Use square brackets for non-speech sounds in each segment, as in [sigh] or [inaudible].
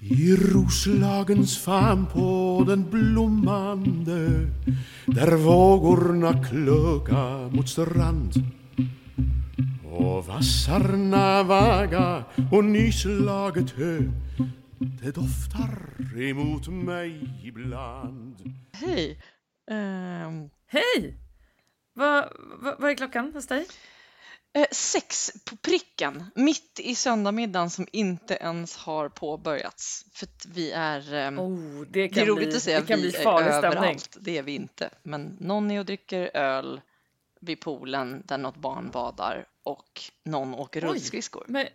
I Roslagens famn på den blommande där vågorna klugga mot strand och vassarna vaga och nyslaget hö det doftar emot mig ibland Hej! Ehm, Hej! Vad vad- vad är klockan hos dig? Eh, sex på pricken, mitt i söndagsmiddagen som inte ens har påbörjats. För vi är... ehm, Oh, det det är roligt bli, att säga det kan vi bli är farlig stämning. överallt. Det är vi inte. Men någon är och dricker öl vid poolen där något barn badar och någon åker Oj. rullskridskor. Men,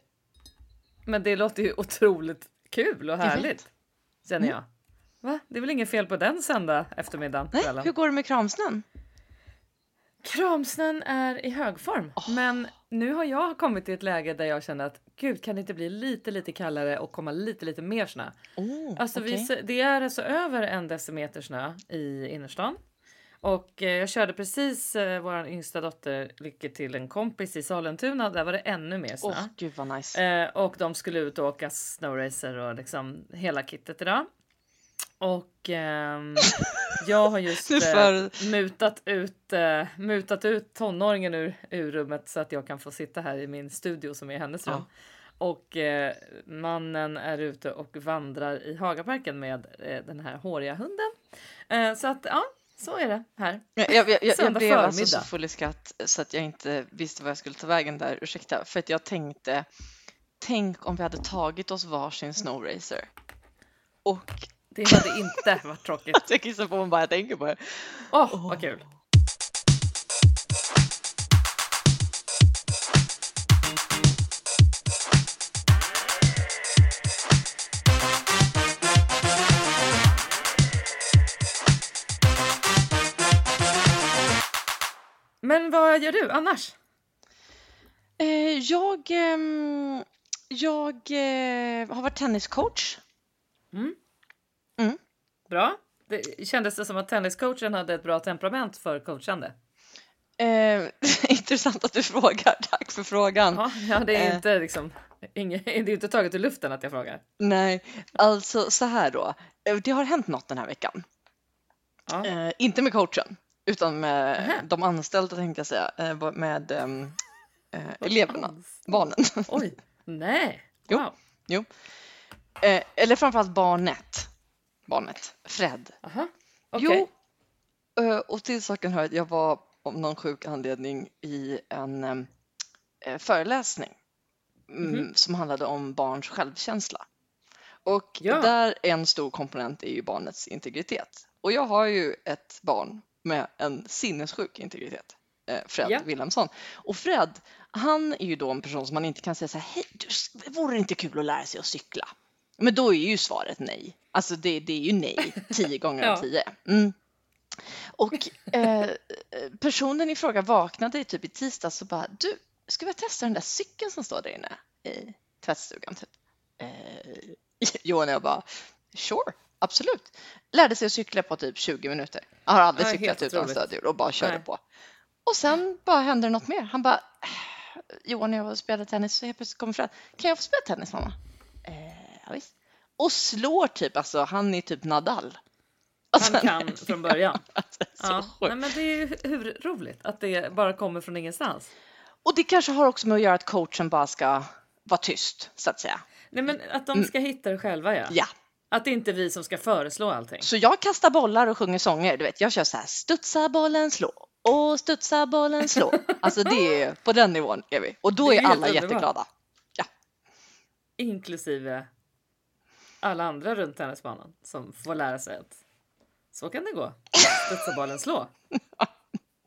men det låter ju otroligt kul och härligt, känner Mm. jag. Va? Det är väl inget fel på den söndag eftermiddagen? Nej, kvällen? hur går det med kramsnön? Kramsnön är i hög form, men nu har jag kommit till ett läge där jag känner att gud, kan det inte bli lite, lite kallare och komma lite, lite mer snö? Oh, Alltså vi, okej. se- det är alltså över en decimeter snö i innerstan. Och eh, jag körde precis eh, vår yngsta dotter Lycke till en kompis i Sollentuna. Där var det ännu mer snö. Åh, gud vad nice. Eh, och de skulle ut och åka snowracer och liksom hela kittet idag. Och ehm, jag har just [laughs] eh, för- mutat, ut, eh, mutat ut tonåringen ur, ur rummet så att jag kan få sitta här i min studio som är hennes rum. Ja. Och eh, mannen är ute och vandrar i Hagaparken med eh, den här håriga hunden. Eh, så att ja, så är det här. Jag, jag, jag, [laughs] jag blev alltså så full i skratt så att jag inte visste vad jag skulle ta vägen där. Ursäkta, för att jag tänkte Tänk om vi hade tagit oss varsin snowracer. Och Det hade inte [laughs] varit tråkigt. jag kissar på mig bara jag tänker på det. Åh, vad kul! Men vad gör du annars? Eh, jag ehm, jag eh, har varit tenniscoach. Bra. Det kändes det som att tenniscoachen hade ett bra temperament för coachande? Eh, [laughs] intressant att du frågar. Tack för frågan. Ja, ja det är Eh. inte liksom inget, [laughs] det är inte taget ur luften att jag frågar. Nej, alltså så här då. Eh, Det har hänt något den här veckan. Ja. Eh, inte med coachen, utan med Nähä. de anställda tänkte jag säga. Eh, med eh, eleverna, barnen. Oj, nej. Jo. Wow. jo. Eh, eller framförallt barnet. Barnet, Fred. Aha. Okej. Jo, eh, och till saken hör att jag var om någon sjuk anledning i en eh, föreläsning mm, Mhm. som handlade om barns självkänsla. Och Ja. där en stor komponent är ju barnets integritet. Och jag har ju ett barn med en sinnessjuk integritet, eh, Fred Ja. Wilhelmsson. Och Fred, han är ju då en person som man inte kan säga så här, hej, vore det inte kul att lära sig att cykla? Men då är ju svaret nej. Alltså det, det är ju nej, [laughs] tio gånger Ja. av tio. Mm. Och eh, personen i fråga vaknade typ i tisdags och bara, du, ska vi testa den där cykeln som står där inne i tvättstugan? Typ. Eh, [laughs] Johan och jag bara, sure, absolut. Lärde sig att cykla på typ 20 minuter. Jag har aldrig Ja, cyklat utan stödhjul och bara körde Nej. på. Och sen bara hände det något mer. Han bara, Johan och jag spelade tennis så helt plötsligt kommer Fred, kan jag få spela tennis mamma? Ja, visst. Och slår typ, alltså han är typ Nadal. Alltså, Han kan från början. [laughs] alltså, så Ja. Nej, men det är ju hur roligt att det bara kommer från ingenstans. Och det kanske har också med att göra att coachen bara ska vara tyst, så att säga. Nej, men att de ska hitta det själva, ja. Mm. Ja, Att det inte är vi som ska föreslå allting. så jag kastar bollar och sjunger sånger. Du vet, jag kör så här, studsa bollen, slå och studsa bollen, slå. [laughs] Alltså det är på den nivån är vi. Och då Det är alla jätteglada. Inklusive alla andra runt tennisbanan som får lära sig att så kan det gå. Studsa bollen slå. [laughs]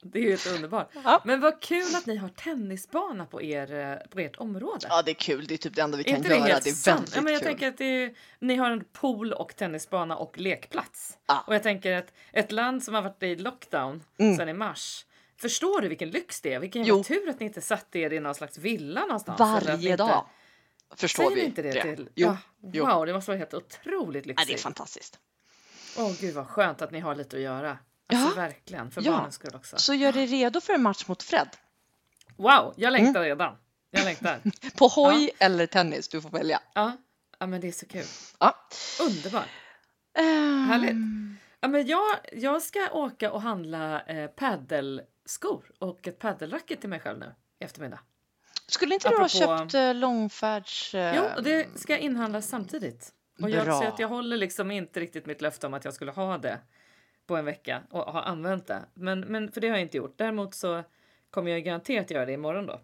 Det är ju helt underbart. Ja. Men vad kul att ni har tennisbana på, er, eh, på ert område. Ja, det är kul. Det är typ det enda vi kan inte det göra. helt Det är sant? väldigt Ja, men jag kul. tänker att är, ni har en pool och tennisbana och lekplats. Ja. Och jag tänker att ett land som har varit i lockdown Mm. sedan i mars. Förstår du vilken lyx det är? Vilken Jo. tur att ni inte satte er i någon slags villa någonstans. Varje inte- dag. Förstår Säger vi inte det till? Jo. Ja, jo. wow, det måste vara helt otroligt Ja, det är lyxigt. fantastiskt. Åh gud vad skönt att ni har lite att göra. Alltså Ja. verkligen, för Ja. barnens skull också. Så gör dig redo för en match mot Fred. Wow, jag längtar Mm. redan. Jag längtar. [laughs] På hoj eller tennis, du får välja. Ja. ja, men det är så kul. Ja. Underbart. Ehm, Härligt. Ja, men jag, jag ska åka och handla eh, paddelskor och ett paddelracket till mig själv nu i eftermiddag. Skulle inte du ha Apropå- köpt eh, långfärds... Jo, och det ska jag inhandla samtidigt. Och jag, Bra. så att jag håller liksom inte riktigt mitt löfte om att jag skulle ha det på en vecka och ha använt det. Men, men för det har jag inte gjort. Däremot så kommer jag garanterat göra det imorgon då.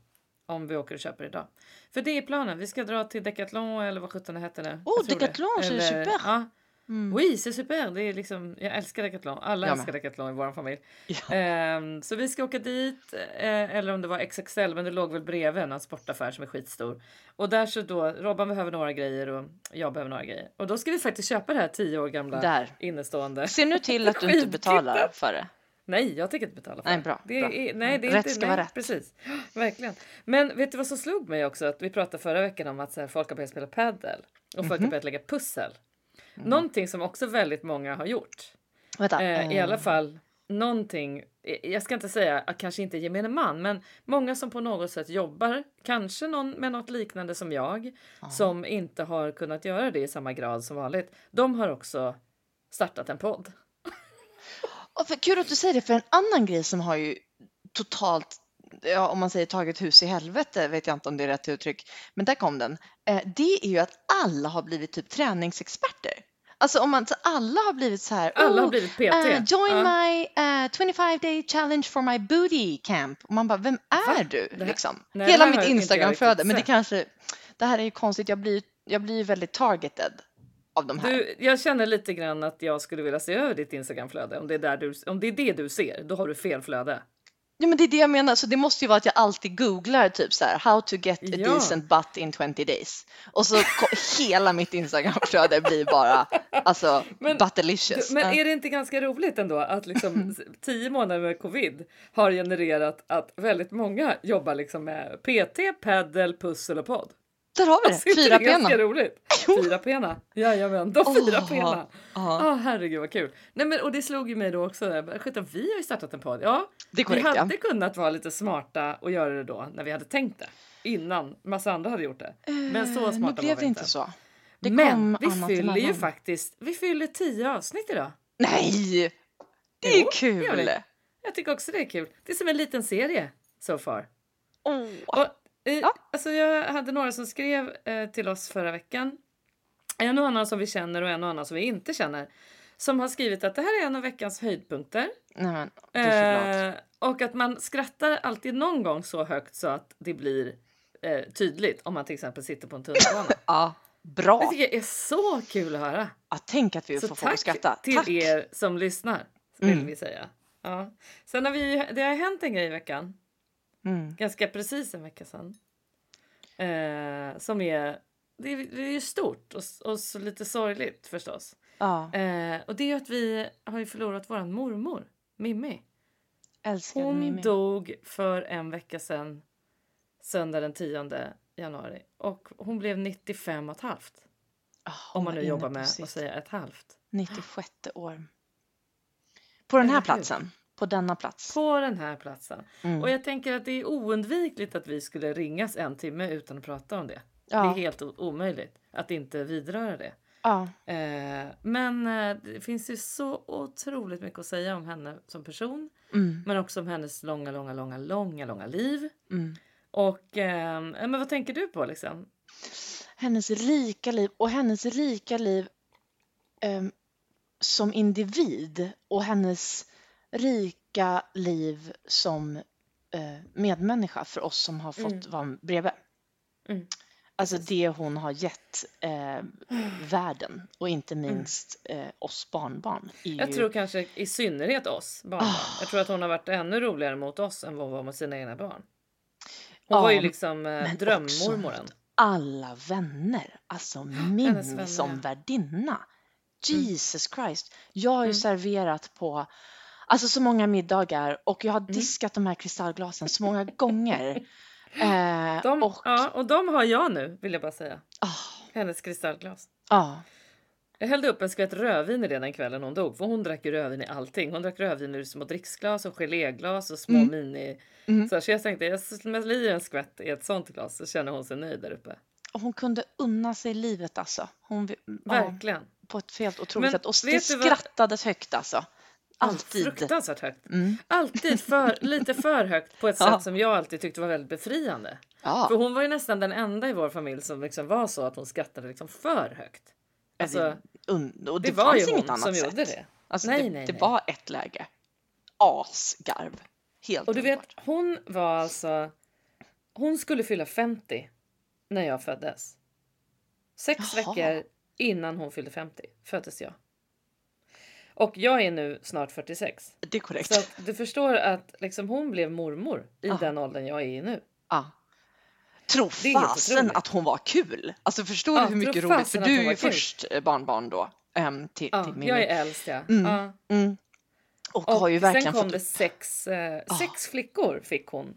Om vi åker och köper idag. För det är planen. Vi ska dra till Decathlon eller vad sjutton det heter nu. Oh. Decathlon, Eller- super. Ja. Mm. Oui, c'est super. Det är liksom, jag älskar Decathlon. Alla Jag älskar Decathlon i vår familj. Ja. Ehm, så vi ska åka dit, eh, eller om det var XXL, men det låg väl bredvid en sportaffär som är skitstor. Och där så då, Robban behöver några grejer och jag behöver några grejer. Och då ska vi faktiskt köpa det här tio år gamla Där. innestående. Se nu till att du inte betalar för det. Nej, jag tänker inte betala för Nej, det. bra, Det bra. är, nej, det är Rätt inte, ska nej, vara rätt. Precis, [gasps] verkligen. Men vet du vad som slog mig också? Att vi pratade förra veckan om att så här, folk har börjat spela padel och Mhm. folk har börjat lägga pussel. Mm. Någonting som också väldigt många har gjort. Vänta. Eh, I eh, alla fall någonting, eh, jag ska inte säga att kanske inte gemene man, men många som på något sätt jobbar, kanske någon med något liknande som jag, som inte har kunnat göra det i samma grad som vanligt. De har också startat en podd. Och för, kul att du säger det, för en annan grej som har ju totalt, ja, om man säger tagit hus i helvete, vet jag inte om det är rätt uttryck, men där kom den. Eh, det är ju att alla har blivit typ träningsexperter. Alltså om man, alla har blivit så här. Alla har "Oh, blivit PT. eh, join Ja. my eh, 25 day challenge for my booty camp. Och man bara, vem är Va? du? Här- liksom. nej, Hela mitt har Instagramflöde, men det kanske, det här är ju konstigt, jag blir, jag blir väldigt targeted av de här. Du, jag känner lite grann att jag skulle vilja se över ditt Instagramflöde. Om det är, där du, om det är det du ser, då har du fel flöde. Ja men det är det jag menar, så det måste ju vara att jag alltid googlar typ så här how to get a Ja. decent butt in 20 days. Och så [laughs] hela mitt Instagramflöde blir bara alltså Men- butterlicious. Men är det inte ganska roligt ändå att liksom [laughs] tio månader med covid har genererat att väldigt många jobbar liksom med PT, paddel, pussel och podd? Där har vi Alltså, det, inte fyra är ganska pena. roligt. Fyra pena. Jajamän, de fyra Åh, pena. Ja, Ja, herregud vad kul. Nej, men, och det slog ju mig då också. Skit, vi har ju startat en podd. Ja, det är vi korrekt ja. hade kunnat vara lite smarta och göra det då när vi hade tänkt det. Innan massa andra hade gjort det. Men så Eh, smarta Nu var blev vi det inte. så. Det men vi fyller ju faktiskt, vi fyller tio avsnitt idag. Nej! Det Jo, är vi. kul! Jag tycker också det är kul. Det är som en liten serie so far. Åh. Och, Ja. alltså jag hade några som skrev eh, till oss förra veckan. En och annan som vi känner och en och annan som vi inte känner. Som har skrivit att det här är en av veckans höjdpunkter. Nej men. Eh, och att man skrattar alltid någon gång så högt så att det blir eh, tydligt om man till exempel sitter på en tunnelbana. [laughs] Ja, Det bra! tycker jag är så kul att höra. Ja, tänk att vi Så får folk att tack skratta. till Tack! er som lyssnar vill Mm. vi säga. Ja. Sen har vi, det har hänt en grej i veckan, Mm. ganska precis en vecka sedan. Eh, som är, det är, det är stort och, och så lite sorgligt förstås. Ja, Eh, och det är ju att vi har ju förlorat våran mormor, Mimmi. älskade Hon Mimmi. dog för en vecka sedan, söndag den 10 januari. Och hon blev 95 och ett halvt. Ah, Om man nu jobbar med sitt att säga ett halvt. 96 år. På den här platsen. På denna plats. På den här platsen. Mm. Och jag tänker att det är oundvikligt att vi skulle ringas en timme utan att prata om det. Det är Ja, helt omöjligt att inte vidröra det. ja. Eh, men eh, det finns ju så otroligt mycket att säga om henne som person. Mm, Men också om hennes långa, långa, långa, långa, långa liv. mm. Och eh, men vad tänker du på liksom? Hennes rika liv och hennes rika liv ehm, som individ och hennes rika liv som eh, medmänniska för oss som har fått Mm. vara bredvid. Mm. Alltså det hon har gett eh, världen och inte minst eh, oss barnbarn. Mm. Jag ju- tror kanske i synnerhet oss barnbarn. Ah. Jag tror att hon har varit ännu roligare mot oss än vad hon var mot sina egna barn. Hon Ja, var ju liksom eh, drömmormoren. alla vänner. Alltså Mimmi vänner, Mm. som värdinna. Jesus Christ. Jag har ju Mm. serverat på alltså så många middagar och jag har Mm. diskat de här kristallglasen så många gånger. [laughs] Eh, De, och, ja, och de har jag nu vill jag bara säga. ah, Hennes kristallglas. ja. Jag hällde upp en skvätt rödvin i det den kvällen hon dog. För hon drack ju rödvin i allting. Hon drack rödvin ur små dricksglas och geléglas och små mini... Mm. Så, så jag tänkte jag smäller i en skvätt i ett sånt glas så känner hon sig nöjd där uppe. Och hon kunde unna sig livet alltså. Hon, ja, Verkligen. på ett helt otroligt Men sätt. Och det du vad- skrattades högt alltså. Alltid. Fruktansvärt högt. Mm. Alltid för, [laughs] lite för högt på ett Ja. sätt som jag alltid tyckte var väldigt befriande. För Ja, hon var ju nästan den enda i vår familj som liksom var så att hon skrattade liksom för högt. Alltså, det, det, det var ju hon som sätt. gjorde det. Alltså Nej, det, nej, det nej. var ett läge. Asgarv. Helt Och du vet, hon var alltså... Hon skulle fylla 50 när jag föddes. Sex Jaha. veckor innan hon fyllde 50 föddes jag. Och jag är nu snart 46. Det är korrekt. Så du förstår att liksom hon blev mormor i Ja. den åldern jag är i nu. Ja. Tro fasen att hon var kul! Alltså förstår Ja, du hur mycket roligt? För du är ju först eh, barnbarn då. ehm, till, Ja, till Mimmi. jag är äldst ja. Mm. ja. Mm. Och, Och har ju verkligen sen kom fått... det sex, eh, Ah. sex flickor fick hon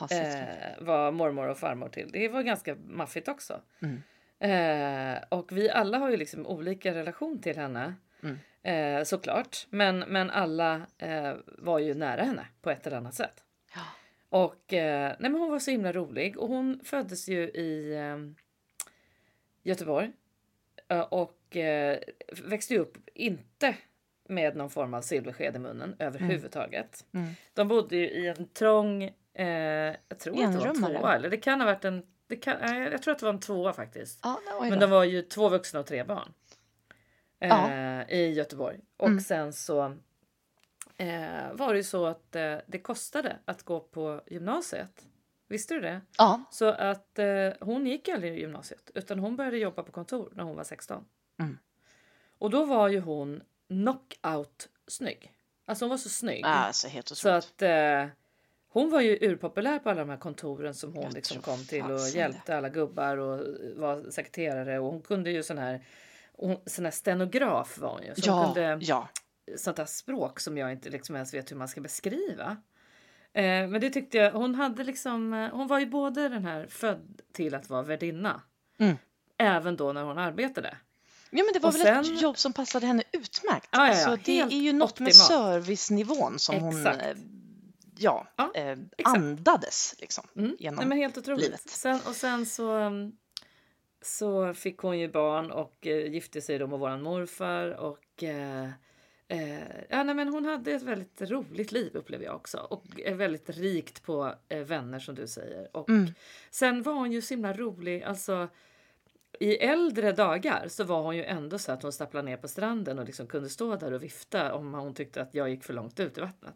Ha, sex eh, var mormor och farmor till. Det var ganska maffigt också. Mm. Eh, och vi alla har ju liksom olika relation till henne. Mm. Eh, såklart. Men, men alla eh, var ju nära henne på ett eller annat sätt. Ja. Och eh, nej, men hon var så himla rolig. Och hon föddes ju i eh, Göteborg. Eh, och eh, växte upp inte med någon form av silversked i munnen överhuvudtaget. Mm. De bodde ju i en trång, jag tror att det var en tvåa. Eller det kan ha varit en, det kan, jag tror att det var en tvåa faktiskt. Oj Men de var ju två vuxna och tre barn. Eh. I Göteborg. Och Mm. sen så eh, var det ju så att eh, det kostade att gå på gymnasiet. Visste du det? Ja, Så att eh, hon gick aldrig i gymnasiet utan hon började jobba på kontor när hon var 16. Mm. Och då var ju hon knockout snygg. Alltså hon var så snygg. helt Så otroligt. att eh, hon var ju urpopulär på alla de här kontoren som hon liksom kom till och hjälpte alla gubbar och var sekreterare och hon kunde ju sån här hon, sån här stenograf var hon ju. Så hon Ja, kunde ja. sånt där språk som jag inte liksom ens vet hur man ska beskriva. Eh, men det tyckte jag, hon hade liksom, eh, hon var ju både den här född till att vara värdinna. Mm. Även då när hon arbetade. Ja men det var Och väl sen- ett jobb som passade henne utmärkt. Ja, ja, alltså, det är ju något med servicenivån som hon Exakt. eh, ja, Ja, eh, andades liksom. Mm. Genom Nej, men helt otroligt. livet. Sen, och sen så, um, så fick hon ju barn och eh, gifte sig då med våran morfar. Och, eh, eh, ja, nej, men hon hade ett väldigt roligt liv upplever jag också. Och är väldigt rikt på vänner som du säger. Och Mm. Sen var hon ju så himla rolig. Alltså, i äldre dagar så var hon ju ändå så att hon stapplade ner på stranden och liksom kunde stå där och vifta om hon tyckte att jag gick för långt ut i vattnet.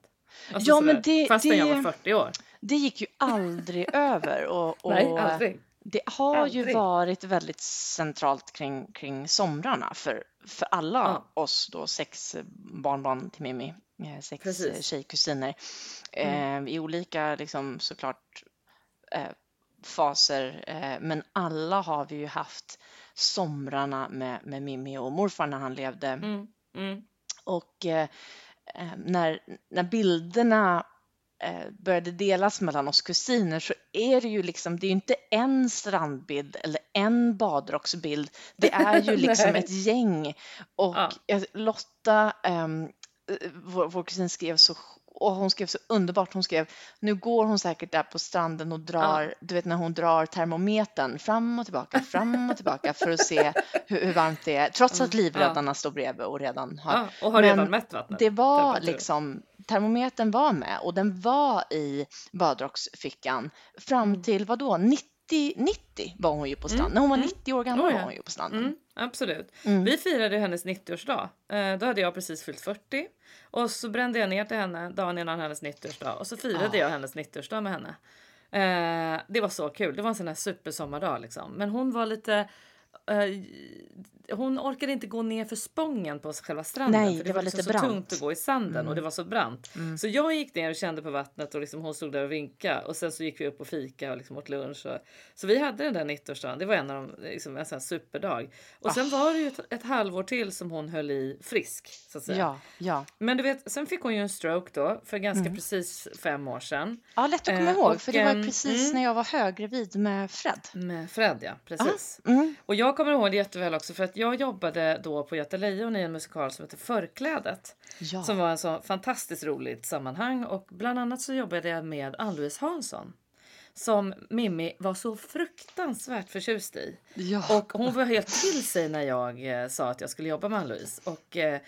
Alltså Ja, men det- fastän jag det- var 40 år. Det gick ju aldrig [laughs] över. Och, och Nej, aldrig. Det har ju Aldrig. varit väldigt centralt kring, kring somrarna för, för alla Ja. oss då sex barnbarn till Mimmi, eh, sex Precis. eh, tjejkusiner Mm. eh, i olika liksom såklart eh, faser. Eh, men alla har vi ju haft somrarna med, med Mimmi och morfar när han levde. Mm, mm. Och eh, när, när bilderna började delas mellan oss kusiner så är det ju liksom, det är ju inte en strandbild eller en badrocksbild. Det [laughs] är ju liksom ett gäng. Och Ja. eh, Lotta, eh, vår, vår kusin skrev så och hon skrev så underbart. Hon skrev, nu går hon säkert där på stranden och drar, du vet när hon drar termometern fram och tillbaka, fram och tillbaka för att se hur, hur varmt det är. Trots att Mm, livräddarna står bredvid och redan har Ja, och har redan mätt vattnet. det var liksom, termometern var med och den var i badrocksfickan fram Mm. till vad då? 90, 90 var hon ju på stranden. När hon var mm. 90 år gammal Oh, ja. var hon ju på stranden. Mm, absolut. Mm. Vi firade hennes 90-årsdag. Eh, då hade jag precis fyllt 40. Och så brände jag ner till henne dagen innan hennes 90-årsdag. Och så firade Ah. jag hennes 90-årsdag med henne. Eh, det var så kul. Det var en sån här supersommardag liksom. Men hon var lite... eh, hon orkade inte gå ner för spången på själva stranden. Nej, för det, det var liksom lite så brant. tungt att gå i sanden och det var så brant. Mm. Så jag gick ner och kände på vattnet och liksom hon stod där och vinkade. Och sen så gick vi upp och fika och liksom åt lunch. Och, så vi hade den där 90-årsdagen. Det var en av de, liksom, en sån superdag. Och sen var det ju ett, ett halvår till som hon höll i frisk. Så att säga. Ja, ja. Men du vet, sen fick hon ju en stroke då för ganska precis fem år sedan. ja, lätt att komma Eh, ihåg och, för det var ehm, precis mm. när jag var höggravid med Fred. Med Fred ja, precis. Mm. Och jag jag kommer ihåg det jätteväl också för att jag jobbade då på Göta Lejon i en musikal som heter Förklädet. Ja. Som var en så fantastiskt roligt sammanhang och bland annat så jobbade jag med Ann-Louise Hansson. Som Mimmi var så fruktansvärt förtjust i. Ja. Och hon var helt till sig när jag eh, sa att jag skulle jobba med Ann-Louise. Och eh,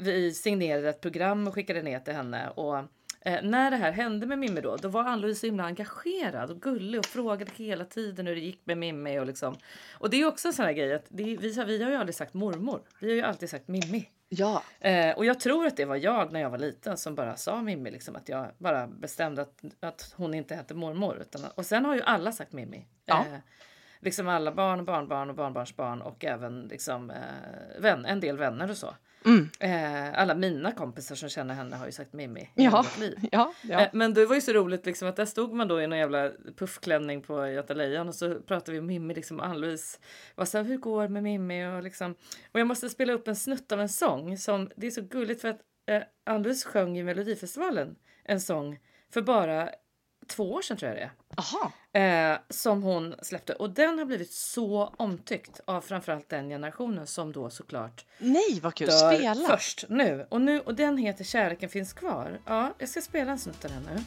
vi signerade ett program och skickade ner till henne. Och eh, när det här hände med Mimmi då, då var Ann-Louise så himla engagerad och gullig och frågade hela tiden hur det gick med Mimmi. Och, liksom. och det är också en sån här grej att det, vi, har- vi har ju aldrig sagt mormor. Vi har ju alltid sagt Mimmi. ja. Eh, och jag tror att det var jag när jag var liten som bara sa Mimmi, liksom, att jag bara bestämde att, att hon inte hette mormor. Utan, och sen har ju alla sagt Mimmi. Ja. Eh, liksom alla barn, och barnbarn och barnbarnsbarn och även liksom, eh, vän, en del vänner och så. Mm. Eh, alla mina kompisar som känner henne har ju sagt Mimmi Ja. [laughs] Ja. ja. Eh, Men det var ju så roligt liksom att där stod man då i någon jävla puffklänning på Göta Lejon och så pratade vi om Mimmi liksom Ann-Louise var så här, hur går det med Mimmi och liksom och jag måste spela upp en snutt av en sång som det är så gulligt för att eh, Ann-Louise sjöng i Melodifestivalen en sång för bara två år sedan tror jag det är. Aha. Eh, som hon släppte och den har blivit så omtyckt av framförallt den generationen som då såklart Nej, vad kul. dör Spela. först nu. Och, nu. och den heter Kärleken finns kvar. Ja, jag ska spela en snutt av den nu.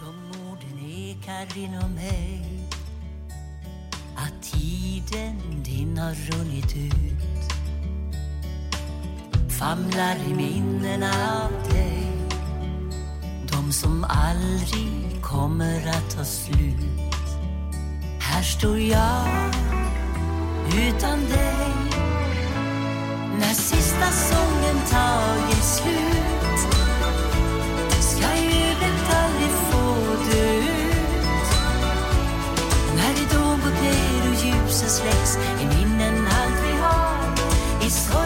De orden ekar inom mig Att tiden din har runnit ut Famlar i minnena av dig De som aldrig kommer att ta slut. Här står jag utan dig. När sista sången tagit slut. Ska jublet aldrig få dö ut. När ridån gått ner och ljuset släcks Är minnen allt vi har. I sorg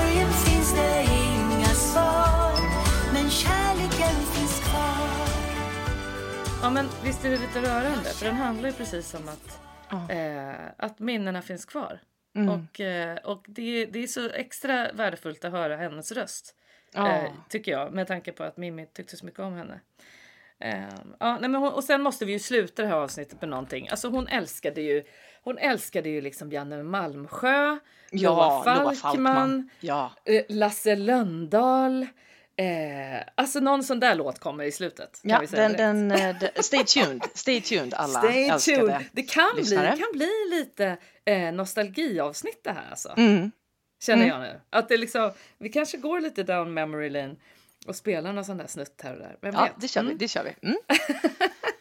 Ja, men visst är det lite rörande? För den handlar ju precis om att, Ja. eh, att minnena finns kvar. Mm. Och, eh, och det, det är så extra värdefullt att höra hennes röst. Ja. Eh, tycker jag, med tanke på att Mimmi tyckte så mycket om henne. Eh, ja, nej, men hon, och sen måste vi ju sluta det här avsnittet med någonting. Alltså hon älskade ju, hon älskade ju liksom Janne Malmsjö, Ja, Loa Loa Falkman, Ja. eh, Lasse Lönndahl. Eh, alltså någon sån där låt kommer i slutet. Kan Ja, vi säga den, den, d- [laughs] stay tuned, stay tuned alla Stay tuned. Det kan bli, lyssnare. kan bli lite eh, nostalgiavsnitt det här alltså. Mm. Känner Mm. jag nu. Att det liksom, vi kanske går lite down memory lane och spelar någon sån där snutt här och där. Vem Ja, vet? det kör vi. Mm. Det kör vi. [laughs]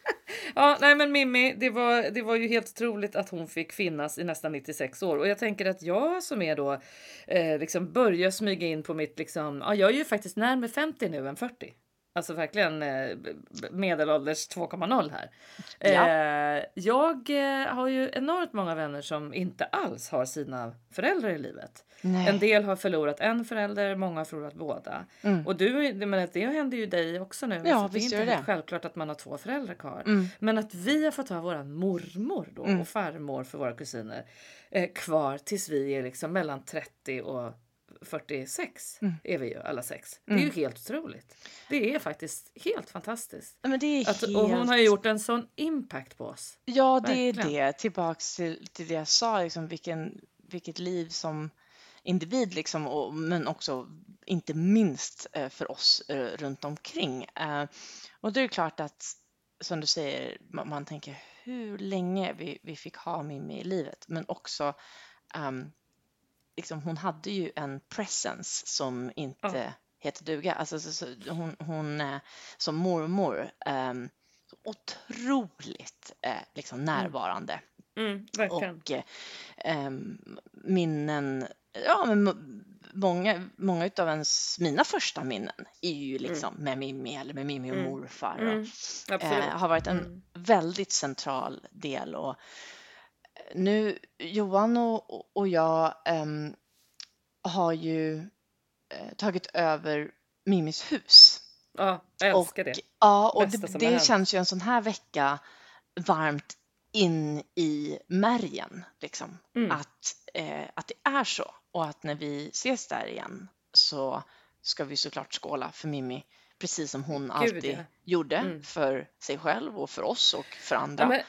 Ja, nej men Mimmi, det var, det var ju helt otroligt att hon fick finnas i nästan 96 år. Och jag tänker att jag som är då, eh, liksom börjar smyga in på mitt liksom, ja jag är ju faktiskt närmare 50 nu än 40. Alltså verkligen eh, medelålders 2,0 här. Eh, jag eh, har ju enormt många vänner som inte alls har sina föräldrar i livet. Nej. En del har förlorat en förälder, många har förlorat båda. Mm. Och du, men det händer ju dig också nu. Ja, så det är inte det. självklart att man har två föräldrar kvar. Mm. Men att vi har fått ha våran mormor då Mm. och farmor för våra kusiner eh, kvar tills vi är liksom mellan 30 och 46 Mm. är vi ju alla sex. Det är ju helt otroligt. Det är faktiskt helt fantastiskt. Men det är Att, helt... och hon har gjort en sån impact på oss. Ja, det är Verkligen. det. Tillbaks till, till det jag sa, liksom, vilken, vilket liv som individ, liksom, och, men också inte minst eh, för oss eh, runt omkring. Eh, och det är klart att, som du säger, man, man tänker hur länge vi, vi fick ha Mimmi i livet, men också ehm, liksom, hon hade ju en presence som inte Ja. heter duga. Alltså, så, så, hon, hon eh, som mormor, så otroligt eh, liksom närvarande. Mm. Och eh, ehm, minnen, ja men må- många, många av ens, mina första minnen är ju liksom med Mimmi eller med Mimmi och Mm. morfar. Och, Mm, eh, har varit en Mm. väldigt central del och nu Johan och, och- och jag ehm, har ju eh, tagit över Mimmis hus. Ja, jag älskar det. Ja, och Bästa det, det känns ju en sån här vecka varmt in i märgen. Liksom. Mm. Att, eh, att det är så. Och att när vi ses där igen så ska vi såklart skåla för Mimmi precis som hon alltid ja. gjorde Mm. för sig själv och för oss och för andra. Ja, men,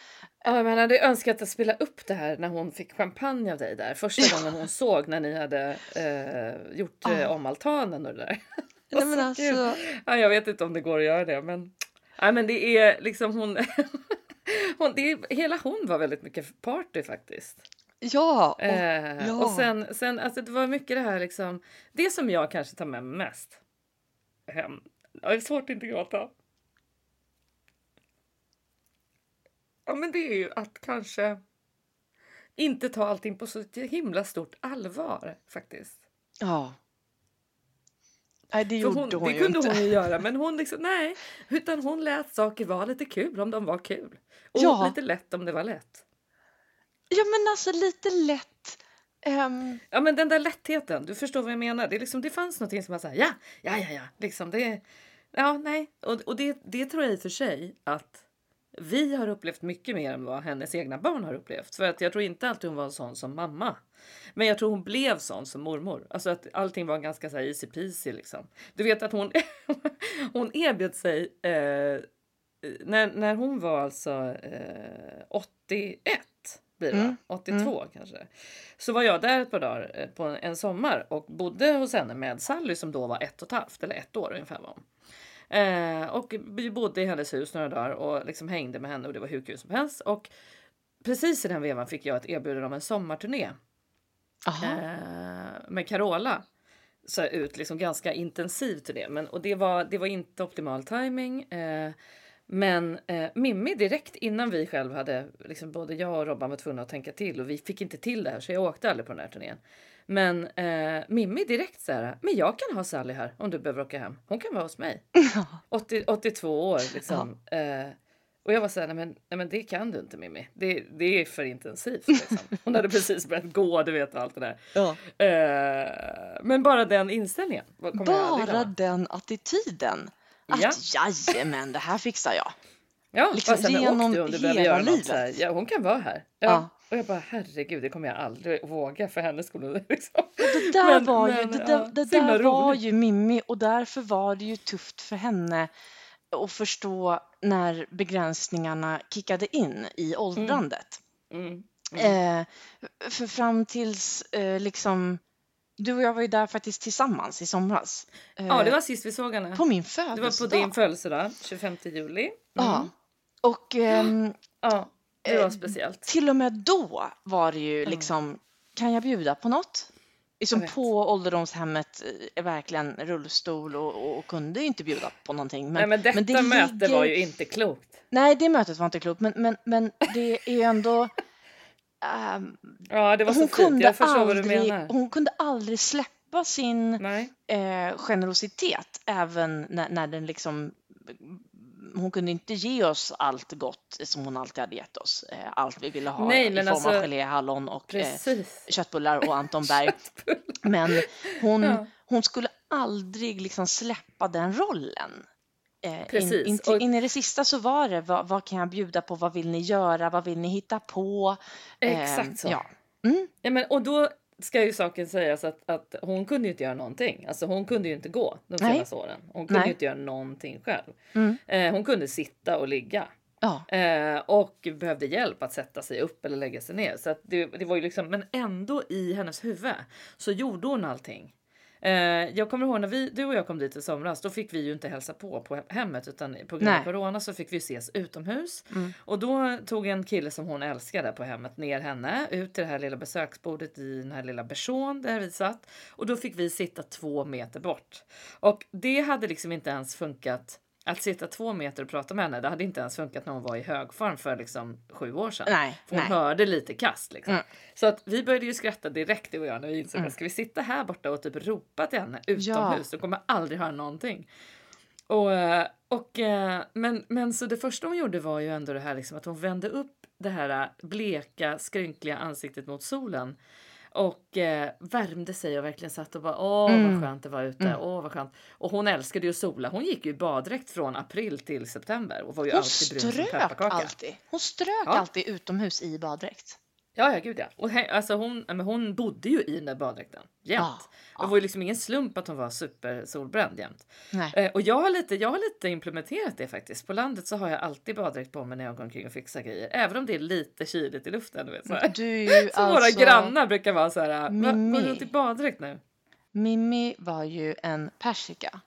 Ja, man hade önskat att spela upp det här när hon fick champagne av dig där. Första gången hon såg när ni hade eh, gjort eh, om altanen och det där. Nej, men [laughs] Så alltså. Ja, jag vet inte om det går att göra det, men, ja, men det är liksom hon. [laughs] hon det är, hela hon var väldigt mycket party faktiskt. ja, och, Eh, ja. Och sen, sen alltså det var mycket det här liksom. Det som jag kanske tar med mig mest hem. Ja, det är svårt att inte gråta. Ja, men det är ju att kanske inte ta allting på så himla stort allvar faktiskt. ja. Nej, det gjorde hon, hon, det kunde inte. hon ju [laughs] göra, men hon liksom nej, utan hon lät saker vara lite kul om de var kul och Ja. lite lätt om det var lätt. Ja, men alltså lite lätt. ehm, Ja, men den där lättheten, du förstår vad jag menar. Det, är liksom, det fanns någonting som var så här, ja, ja, ja, ja, liksom det. Ja, nej, och, och det, det tror jag i och för sig att vi har upplevt mycket mer än vad hennes egna barn har upplevt. För att jag tror inte alltid hon var sån som mamma. Men jag tror hon blev sån som mormor. Alltså att allting var ganska så här easy peasy liksom. Du vet att hon, [laughs] hon erbjöd sig eh, när, när hon var alltså eh, 81 blir det? Mm, 82 kanske. Så var jag där ett par dagar eh, på en sommar och bodde hos henne med Sally som då var ett och ett halvt eller ett år ungefär var hon. Eh, och vi bodde i hennes hus några dagar och liksom hängde med henne och det var hur kul som helst. Och precis i den vevan fick jag ett erbjudande om en sommarturné eh, med Carola. Så ut liksom ganska intensivt till det. Men, och det var, det var inte optimal timing. Eh, men eh, Mimmi direkt innan vi själv hade, liksom både jag och Robban var tvungna att tänka till och vi fick inte till det här så jag åkte aldrig på den här turnén. Men eh, Mimmi direkt så här, men jag kan ha Sally här om du behöver åka hem. Hon kan vara hos mig. 80, 82 år liksom. Eh, och jag var så här, nej men, nej men det kan du inte Mimmi. Det, det är för intensivt. Liksom. [laughs] Hon hade precis börjat gå, du vet allt det där. ja. Eh, men bara den inställningen Bara den attityden. Att Ja. jajamän, det här fixar jag. Ja, liksom men åk genom du om du behöver göra något. livet. Så här. Ja, hon kan vara här. Ja. Och jag bara herregud, det kommer jag aldrig våga för hennes skull. [laughs] Liksom. Det där Men- var ju, men, det, ja, det där var ju Mimmi och därför var det ju tufft för henne att förstå när begränsningarna kickade in i åldrandet. Mm. Eh, för fram tills eh, liksom, du och jag var ju där faktiskt tillsammans i somras. Eh, Ja, det var sist vi såg henne. på min Det födelsedag. var på din födelsedag, 25 juli. Mm. Ja. Och ehm, Ja, det var Eh, speciellt. till och med då var det ju liksom, kan jag bjuda på något? Liksom på ålderdomshemmet eh, är verkligen rullstol och, och, och kunde ju inte bjuda på någonting. Men, Nej, men detta det möte ligger- var ju inte klokt. Nej, det mötet var inte klokt, men, men, men det är ju ändå... [laughs] ehm, Ja, det var så hon, fint. kunde Jag förstår vad du aldrig, menar. hon kunde aldrig släppa sin eh, generositet även när, när den liksom hon kunde inte ge oss allt gott som hon alltid hade gett oss. Eh, allt vi ville ha Nej, i form alltså- av gelé, hallon och eh, Precis. köttbullar och Anton [laughs] Berg. Men hon, Ja. hon skulle aldrig liksom släppa den rollen. Eh, Precis, In, in, till- in i det sista så var det vad, vad kan jag bjuda på, vad vill ni göra, vad vill ni hitta på? Exakt så. Ja. Mm, Ja, men, och då ska ju saken sägas att, att hon kunde ju inte göra någonting. Alltså hon kunde ju inte gå de Nej. senaste åren. Hon kunde Nej. ju inte göra någonting själv. Mm. Eh, hon kunde sitta och ligga. ja. Eh, och behövde hjälp att sätta sig upp eller lägga sig ner. Så det, det var ju liksom, men ändå i hennes huvud så gjorde hon allting. Eh, jag kommer ihåg när vi, du och jag kom dit i somras, då fick vi ju inte hälsa på på hemmet utan på grund av corona så fick vi ses utomhus. Mm. Och då tog en kille som hon älskade på hemmet ner henne ut till det här lilla besöksbordet i den här lilla bersån där vi satt. Och då fick vi sitta två meter bort. Och det hade liksom inte ens funkat att sitta två meter och prata med henne. Det hade inte ens funkat när hon var i högform för liksom sju år sedan. Nej, För hon nej. hörde lite kast liksom. Mm. Så att vi började ju skratta direkt du och jag när vi insåg att ska vi sitta här borta och typ ropa till henne utomhus då kommer aldrig höra någonting. Och, eh, och, eh, men, men så det första hon gjorde var ju ändå det här liksom att hon vände upp det här bleka skrynkliga ansiktet mot solen och eh, värmde sig och verkligen satt och bara åh Mm. vad skönt det var ute, åh vad skönt. Och hon älskade ju sola. Hon gick ju baddräkt från april till september och var ju Hon alltid brun som strök pepparkaka. alltid. Hon strök Ja. alltid utomhus i baddräkt. Ja, ja, gud ja. Och he, alltså hon, men hon bodde ju i den där baddräkten jämt. Ja, Det var ju liksom ingen slump att hon var super solbränd jämt. Eh, och jag har, lite, jag har lite implementerat det faktiskt. På landet så har jag alltid baddräkt på mig när jag går omkring och fixar grejer. Även om det är lite kyligt i luften. Du vet, så. Du [laughs] Så alltså... våra grannar brukar vara så här. "Va- Mimmi. Går du runt i baddräkt nu? Mimmi var ju en persika.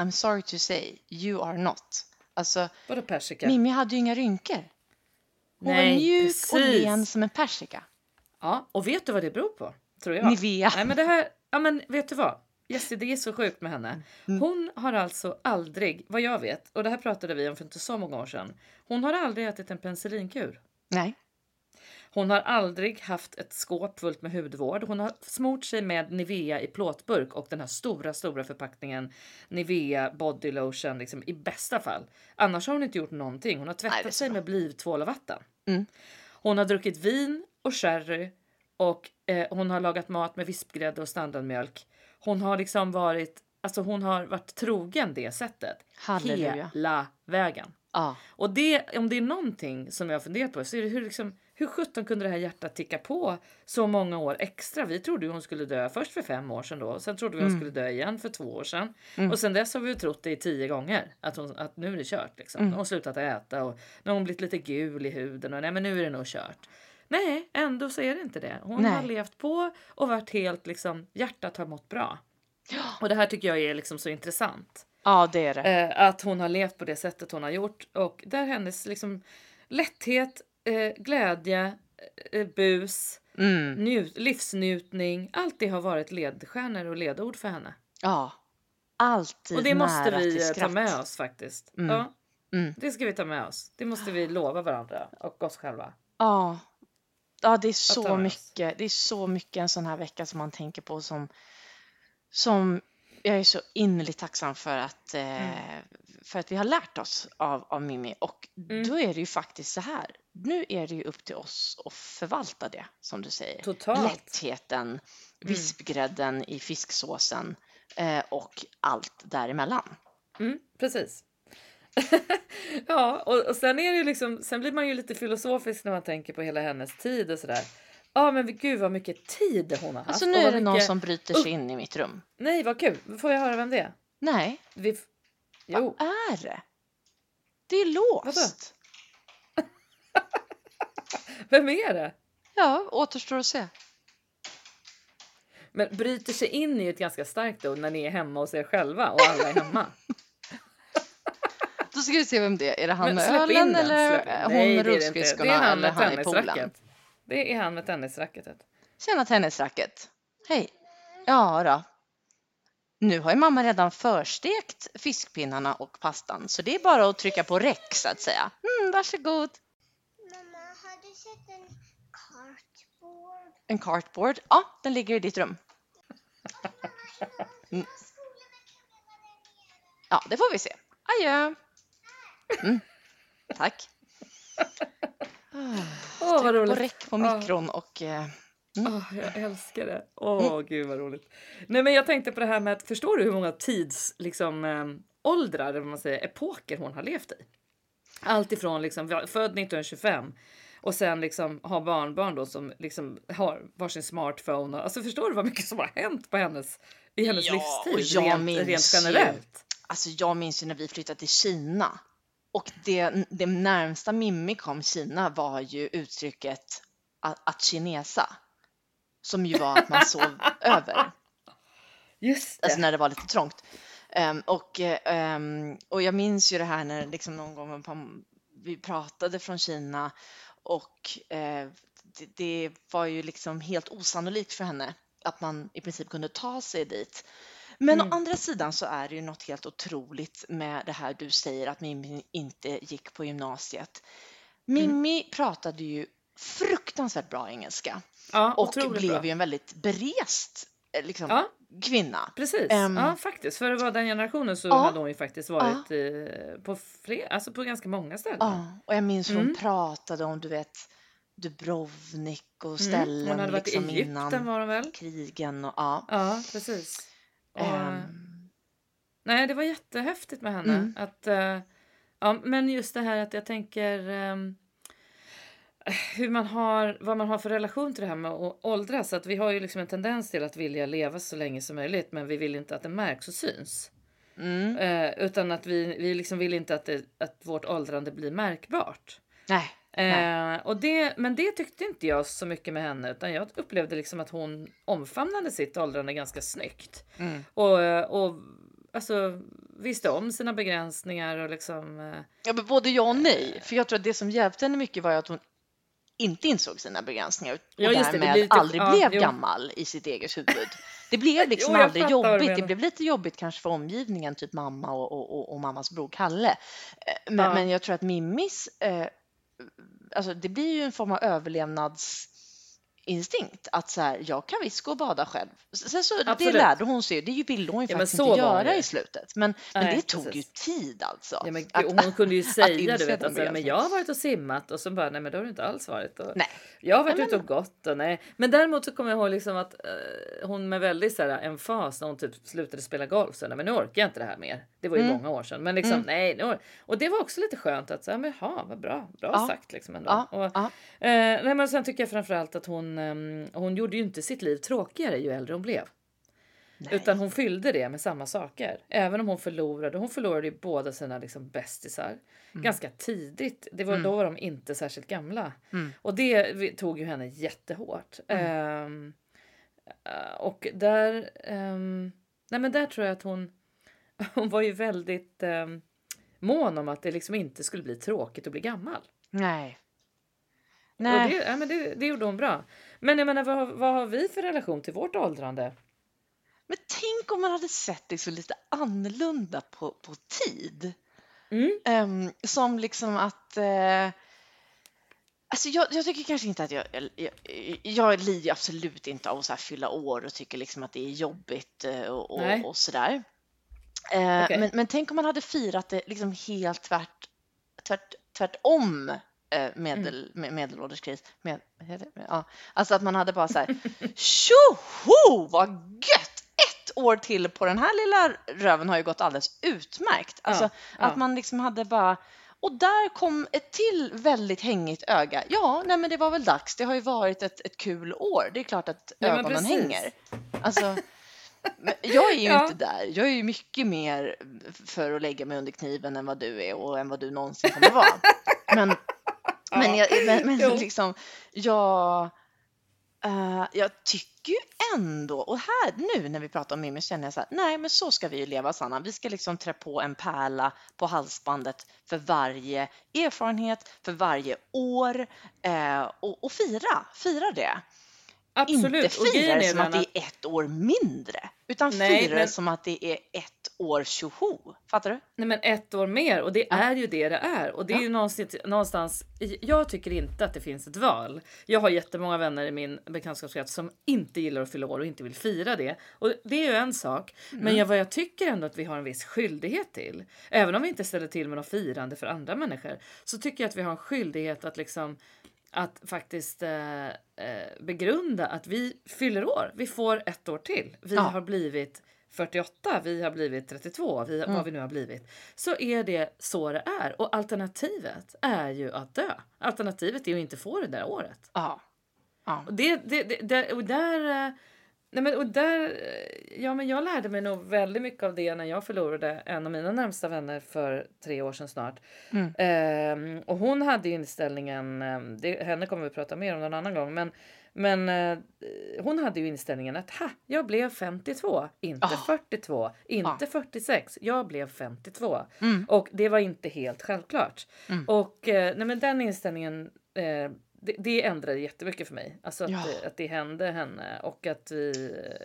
I'm sorry to say, you are not. Alltså, Vadå persika? Mimmi hade ju inga rynkor. Hon Nej, var mjuk och precis. len som en persika. Ja, och vet du vad det beror på? Tror jag. Nivea. Nej men det här, ja men vet du vad? Jessie, det är så sjukt med henne. Mm. Hon har alltså aldrig, vad jag vet, och det här pratade vi om för inte så många år sedan. Hon har aldrig ätit en penicillinkur. Nej. Hon har aldrig haft ett skåp fullt med hudvård. Hon har smort sig med Nivea i plåtburk och den här stora, stora förpackningen Nivea body lotion liksom, i bästa fall. Annars har hon inte gjort någonting. Hon har Nej, tvättat så sig med blivtvål och vatten. Mm. Hon har druckit vin och sherry och eh, hon har lagat mat med vispgrädde och standardmjölk. Hon har liksom varit, alltså hon har varit trogen det sättet. Halleluja. Hela vägen. Ja. Och det, om det är någonting som jag har funderat på så är det hur, liksom, hur sjutton kunde det här hjärtat ticka på så många år extra? Vi trodde hon skulle dö först för fem år sedan då. Sen trodde vi hon skulle dö igen för två år sedan. Och sen dess har vi trott det i tio gånger. Att, hon, att nu är det kört liksom. Har hon slutat äta och nu har hon blivit lite gul i huden och nej men nu är det nog kört. Nej, ändå så är det inte det. Hon Nej. har levt på och varit helt liksom, hjärtat har mått bra. Och det här tycker jag är liksom så intressant. ja, det är det. Eh, att hon har levt på det sättet hon har gjort och där hennes liksom lätthet, eh, glädje, eh, bus, Mm. njut, livsnjutning, allt det har varit ledstjärnor och ledord för henne. Ja. Alltid Och det måste vi eh, ta med oss faktiskt. Mm. Ja, Mm. det ska vi ta med oss. Det måste vi lova varandra och oss själva. Ja. Ja, det är så mycket. Det är så mycket en sån här vecka som man tänker på som, som jag är så innerligt tacksam för att, eh, för att vi har lärt oss av, av Mimmi. Och Mm. då är det ju faktiskt så här. Nu är det ju upp till oss att förvalta det, som du säger. Totalt. Lättheten, vispgrädden i fisksåsen eh, och allt däremellan. Mm, precis. [laughs] ja, och, och sen är det liksom, sen blir man ju lite filosofisk när man tänker på hela hennes tid och sådär. Ja, men gud vad mycket tid hon har haft. Alltså nu är det någon mycket- som bryter sig in i mitt rum. Nej, vad kul. Får jag höra vem det är? Nej, Vi... Jo. vad är det? Det är låst. [laughs] Vem är det? Ja, återstår att se. Men bryter sig in är ju ett ganska starkt ord när ni är hemma hos er själva och alla är hemma. [laughs] Då ska vi se vem det är. Är det han Men med ölen den, eller hon Nej, med är det rullskridskorna Det är han med i tennisracket. Det är han med tennisracketet. Tjena tennisracket. Hej. Ja då. Nu har ju mamma redan förstekt fiskpinnarna och pastan så det är bara att trycka på räck så att säga. Mm, varsågod. Sett en kartbord? En cartboard. Ja, den ligger i ditt rum. Mm. Ja, det får vi se. Adjö. Mm. Tack. Åh, vad Tryck på roligt. räck på mikron och eh, Åh, jag älskar det. Åh, gud vad roligt. Nej, men jag tänkte på det här med att förstår du hur många tids liksom eh, åldrar, eller vad man säger, epoker hon har levt i? Allt ifrån liksom född 1925 och sen liksom har barnbarn då som liksom har varsin smartphone. Och, alltså förstår du vad mycket som har hänt på hennes i hennes Ja, livstid och jag rent, minns rent ju- generellt? Alltså jag minns ju när vi flyttade till Kina och det, det närmsta Mimmi kom Kina var ju uttrycket att, att kinesa. Som ju var att man sov [laughs] över, Just det. alltså när det var lite trångt. Ehm, och, ehm, och jag minns ju det här när liksom någon gång på- vi pratade från Kina och eh, det, var ju liksom helt osannolikt för henne att man i princip kunde ta sig dit. Men Mm. å andra sidan så är det ju något helt otroligt med det här du säger att Mimmi inte gick på gymnasiet. Mimmi pratade ju fruktansvärt bra engelska ja, och blev bra. ju en väldigt berest eh, liksom, Ja. Kvinna. Precis, Ehm. ja faktiskt. För att vara den generationen så Ja. hade hon ju faktiskt varit eh, på, fler, alltså på ganska många ställen. Ja, och jag minns hur hon Mm. pratade om du vet Dubrovnik och Mm, ställen Hon hade varit i liksom Egypten innan var hon väl? krigen och ja. Ja, precis. Och, Ehm, Nej, det var jättehäftigt med henne. Mm. Att, eh, ja, men just det här att jag tänker... ehm, hur man har, vad man har för relation till det här med att åldras. Att vi har ju liksom en tendens till att vilja leva så länge som möjligt men vi vill inte att det märks och syns. Mm. Eh, utan att vi, vi liksom vill inte att, det, att vårt åldrande blir märkbart. Nej. Nej. Eh, och det, men det tyckte inte jag så mycket med henne utan jag upplevde liksom att hon omfamnade sitt åldrande ganska snyggt. Mm. Och, eh, och alltså, visste om sina begränsningar och liksom... eh, Ja, men både ja och nej. För jag tror att det som hjälpte henne mycket var att hon inte insåg sina begränsningar och Ja, just det, det därmed blir lite- aldrig ja, blev jo. gammal i sitt eget huvud. Det blev [laughs] liksom Jo, aldrig jobbigt. Det blev lite jobbigt kanske för omgivningen, typ mamma och, och, och, och mammas bror Kalle. Eh, Men, Ja. men jag tror att Mimmis, eh, alltså det blir ju en form av överlevnadsinstinkt att så här, jag kan visst gå och bada själv. Sen så, det lärde hon sig, det ville hon ju Ja, men faktiskt inte göra i slutet. Men, men Nej, det tog ju tid alltså. Ja, men, Att- hon kunde ju [laughs] säga du vet, den att så här, men jag har varit och simmat och så bara nej men det har du inte alls varit. Och, Nej. Jag har varit Nej, ute och gått och nej. Men däremot så kommer jag ihåg liksom att eh, hon med väldigt så här, emfas när hon typ slutade spela golf så nej, men nu orkar jag inte det här mer. Det var ju Mm. många år sedan. Men liksom nej. Nu, or- och det var också lite skönt att säga men jaha vad bra. Bra Ja. sagt liksom ändå. Ja, Och, ja. eh, nej, men sen tycker jag framförallt att hon, ehm, hon gjorde ju inte sitt liv tråkigare ju äldre hon blev. Nej. Utan hon fyllde det med samma saker. Även om hon förlorade. Hon förlorade ju båda sina liksom bästisar. Ganska tidigt. Det var, Då var de inte särskilt gamla. Mm. Och det tog ju henne jättehårt. Eh, och där, ehm, nej men där tror jag att hon, [laughs] hon var ju väldigt um, mån om att det liksom inte skulle bli tråkigt att bli gammal. Nej. Och Nej. det, ja, men det, det gjorde hon bra. Men jag menar, vad, har- vad har vi för relation till vårt åldrande? Men tänk om man hade sett det så lite annorlunda på, på tid. Mm. Ehm, som liksom att... Eh, alltså jag, jag tycker kanske inte att jag... Jag, jag, lider absolut inte av att så fylla år och tycker liksom att det är jobbigt eh, och, och, och sådär. Eh, Okej. men, men tänk om man hade firat det liksom helt tvärt, tvärt, tvärtom eh, medel, med, medelålderskris. Med, det? ja. Alltså att man hade bara så här, tjoho vad gött! Ett år till på den här lilla röven har ju gått alldeles utmärkt. Alltså Ja, ja. att man liksom hade bara och där kom ett till väldigt hängigt öga. Ja, nej men det var väl dags. Det har ju varit ett, ett kul år. Det är klart att men ögonen hänger. Alltså, men jag är ju Ja. inte där. Jag är ju mycket mer för att lägga mig under kniven än vad du är och än vad du någonsin kommer vara. Men, [laughs] men, jag, men, men liksom, jag, eh, jag tycker ju ändå, och här nu när vi pratar om Mimmi känner jag så här, nej men så ska vi ju leva Sanna. Vi ska liksom trä på en pärla på halsbandet för varje erfarenhet, för varje år eh, och, och fira, fira det. Absolut. Inte fira det som att det är ett år mindre, utan Nej, fira det men- som att det är ett år tjoho. Fattar du? Nej men ett år mer och det Ja. är ju det det är. Och det är Ja. ju någonstans, någonstans, jag tycker inte att det finns ett val. Jag har jättemånga vänner i min bekantskapskrets som inte gillar att fylla år och inte vill fira det. Och det är ju en sak. Mm. Men jag, vad jag tycker ändå att vi har en viss skyldighet till. Även om vi inte ställer till med något firande för andra människor. Så tycker jag att vi har en skyldighet att liksom att faktiskt eh, eh, begrunda att vi fyller år. Vi får ett år till. Vi Ja. har blivit 48, vi har blivit 32, vi, Mm. vad vi nu har blivit. Så är det så det är. Och alternativet är ju att dö. Alternativet är ju att inte få det där året. Ja. ja. Och det, det, det, där- och där... Nej men, och där, eh, ja, men jag lärde mig nog väldigt mycket av det när jag förlorade en av mina närmsta vänner för tre år sedan snart. Mm. Ehm, och hon hade inställningen, eh, det, henne kommer vi prata mer om någon annan gång, men, men eh, hon hade ju inställningen att ha, jag blev 52, inte Ah. 42, inte 46, jag blev 52. Mm. Och det var inte helt självklart. Mm. Och eh, nej, men den inställningen eh, det, det ändrade jättemycket för mig. Alltså att, Ja. det, att det hände henne och att vi,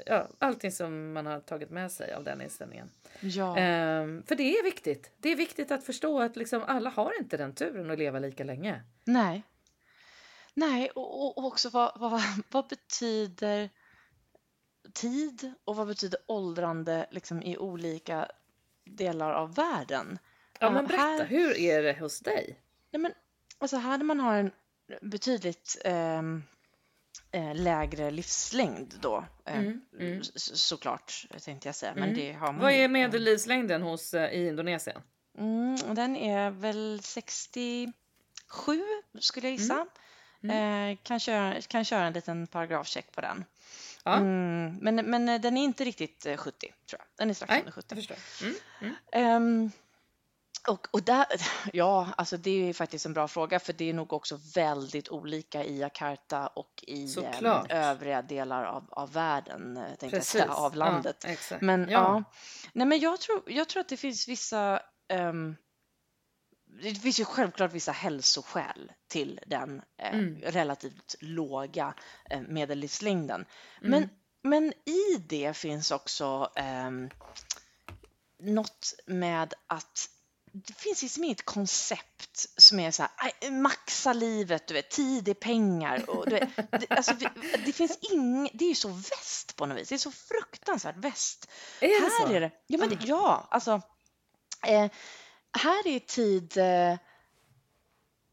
ja, allting som man har tagit med sig av den inställningen. ja. Ehm, för det är viktigt. Det är viktigt att förstå att liksom alla har inte den turen att leva lika länge. Nej. Nej, och, och- också vad, vad, [laughs] vad betyder tid och vad betyder åldrande liksom i olika delar av världen? Ja, men berätta, här- hur är det hos dig? Nej, men, alltså här där man har en betydligt ehm, eh, lägre livslängd då, eh, Mm, mm. såklart tänkte jag säga, men Mm. det har man Vad är medellivslängden hos, eh, i Indonesien? Mm, den är väl 67 skulle jag gissa. Eh, kan, köra, kan köra en liten paragrafcheck på den. Ja. Mm, men, men den är inte riktigt eh, 70 tror jag. Den är strax Nej, under 70. jag förstår. Mm. Och, och där, [laughs] ja, alltså det är ju faktiskt en bra fråga för det är nog också väldigt olika i Jakarta och i em, Såklart. övriga delar av, av världen, eh, tänkte jag säga, av landet. Ja. Men ja. ja. nej men jag tror, jag tror att det finns vissa ehm, det finns ju självklart vissa hälsoskäl till den eh, Mm. relativt låga eh, medellivslängden. Mm. Men, men i det finns också ehm, något med att det finns liksom inget koncept som är så här, "Aj, maxa livet, du vet, tid är pengar. Och, vet, det, alltså, det, finns ing, det är ju så väst på något vis, det är så fruktansvärt väst. Är det här så? är det, ja, men det, Ah. ja, alltså, eh, här är tid, eh,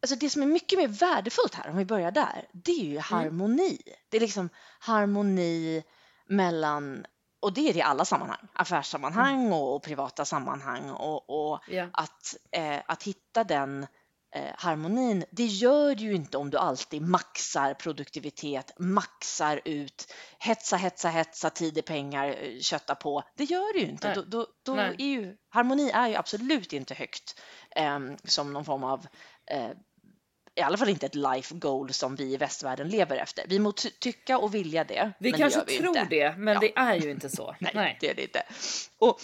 alltså det som är mycket mer värdefullt här, om vi börjar där, det är ju harmoni. Det är liksom harmoni mellan, och det är det i alla sammanhang, affärssammanhang och, och privata sammanhang och, och Ja. att, eh, att hitta den eh, harmonin, det gör du ju inte om du alltid maxar produktivitet, maxar ut, hetsa, hetsa, hetsa, tid är pengar, eh, kötta på. Det gör du ju inte. Nej. Då, då, då är ju, harmoni är ju absolut inte högt eh, som någon form av eh, i alla fall inte ett life goal som vi i västvärlden lever efter. Vi må ty- tycka och vilja det, Vi men kanske det vi tror inte. det, men Ja. det är ju inte så. [laughs] Nej, det är det inte. Och,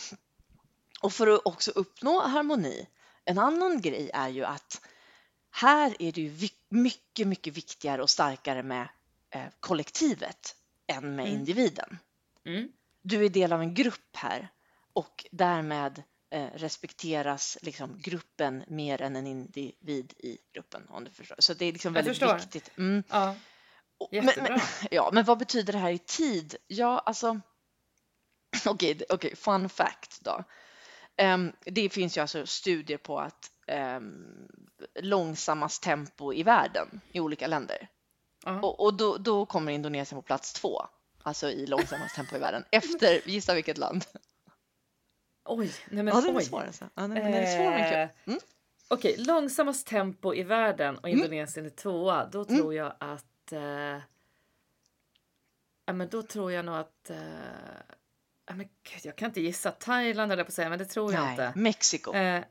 och för att också uppnå harmoni, en annan grej är ju att här är det ju mycket, mycket viktigare och starkare med eh, kollektivet än med Mm. individen. Mm. Du är del av en grupp här och därmed respekteras liksom gruppen mer än en individ i gruppen om du förstår. Så det är liksom väldigt viktigt. Mm. Ja. Men, men, [laughs] ja, men vad betyder det här i tid? Ja, alltså. [clears throat] Okej, det- okej, fun fact då. Ehm, det finns ju alltså studier på att um, långsammast tempo i världen i olika länder. Ja. Och, och då, då kommer Indonesien på plats två, alltså i långsammast tempo i världen. [laughs] Efter, gissa vilket land? Oj, nej men Ja, den är oj. svår alltså. Ja, nej, men den är svår men kul. Eh, Mm. Okej, långsammast tempo i världen och Indonesien är tvåa. Då Mm. tror jag att... Eh, ja, men då tror jag nog att... Eh, ja, men gud, jag kan inte gissa. Thailand jag på att säga, men det tror jag Nej, inte. Mexiko. Eh,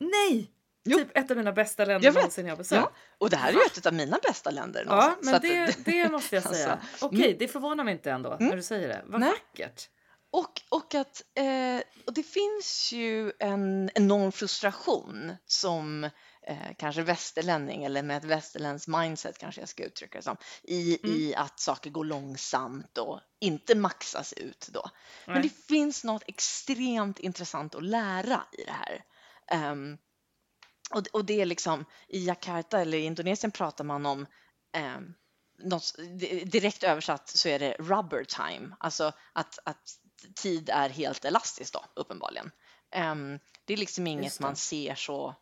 nej! Jo. Typ ett av mina bästa länder Jag vet. någonsin jag besökt. Ja, och det här är ju ett av mina bästa länder. Ja, någonstans. Så men att det, det måste jag [laughs] säga. Alltså, Okej, det förvånar mig inte ändå när du säger det. Vad Nej. vackert. Och, och att eh, och det finns ju en enorm frustration som eh, kanske västerlänning eller med ett västerländskt mindset kanske jag ska uttrycka det som i, Mm. i att saker går långsamt och inte maxas ut då. Men Nej. det finns något extremt intressant att lära i det här. Ehm, och, och det är liksom i Jakarta eller i Indonesien pratar man om um, något, di- direkt översatt så är det rubber time, alltså att, att tid är helt elastiskt då uppenbarligen. Ehm, det är liksom inget man ser så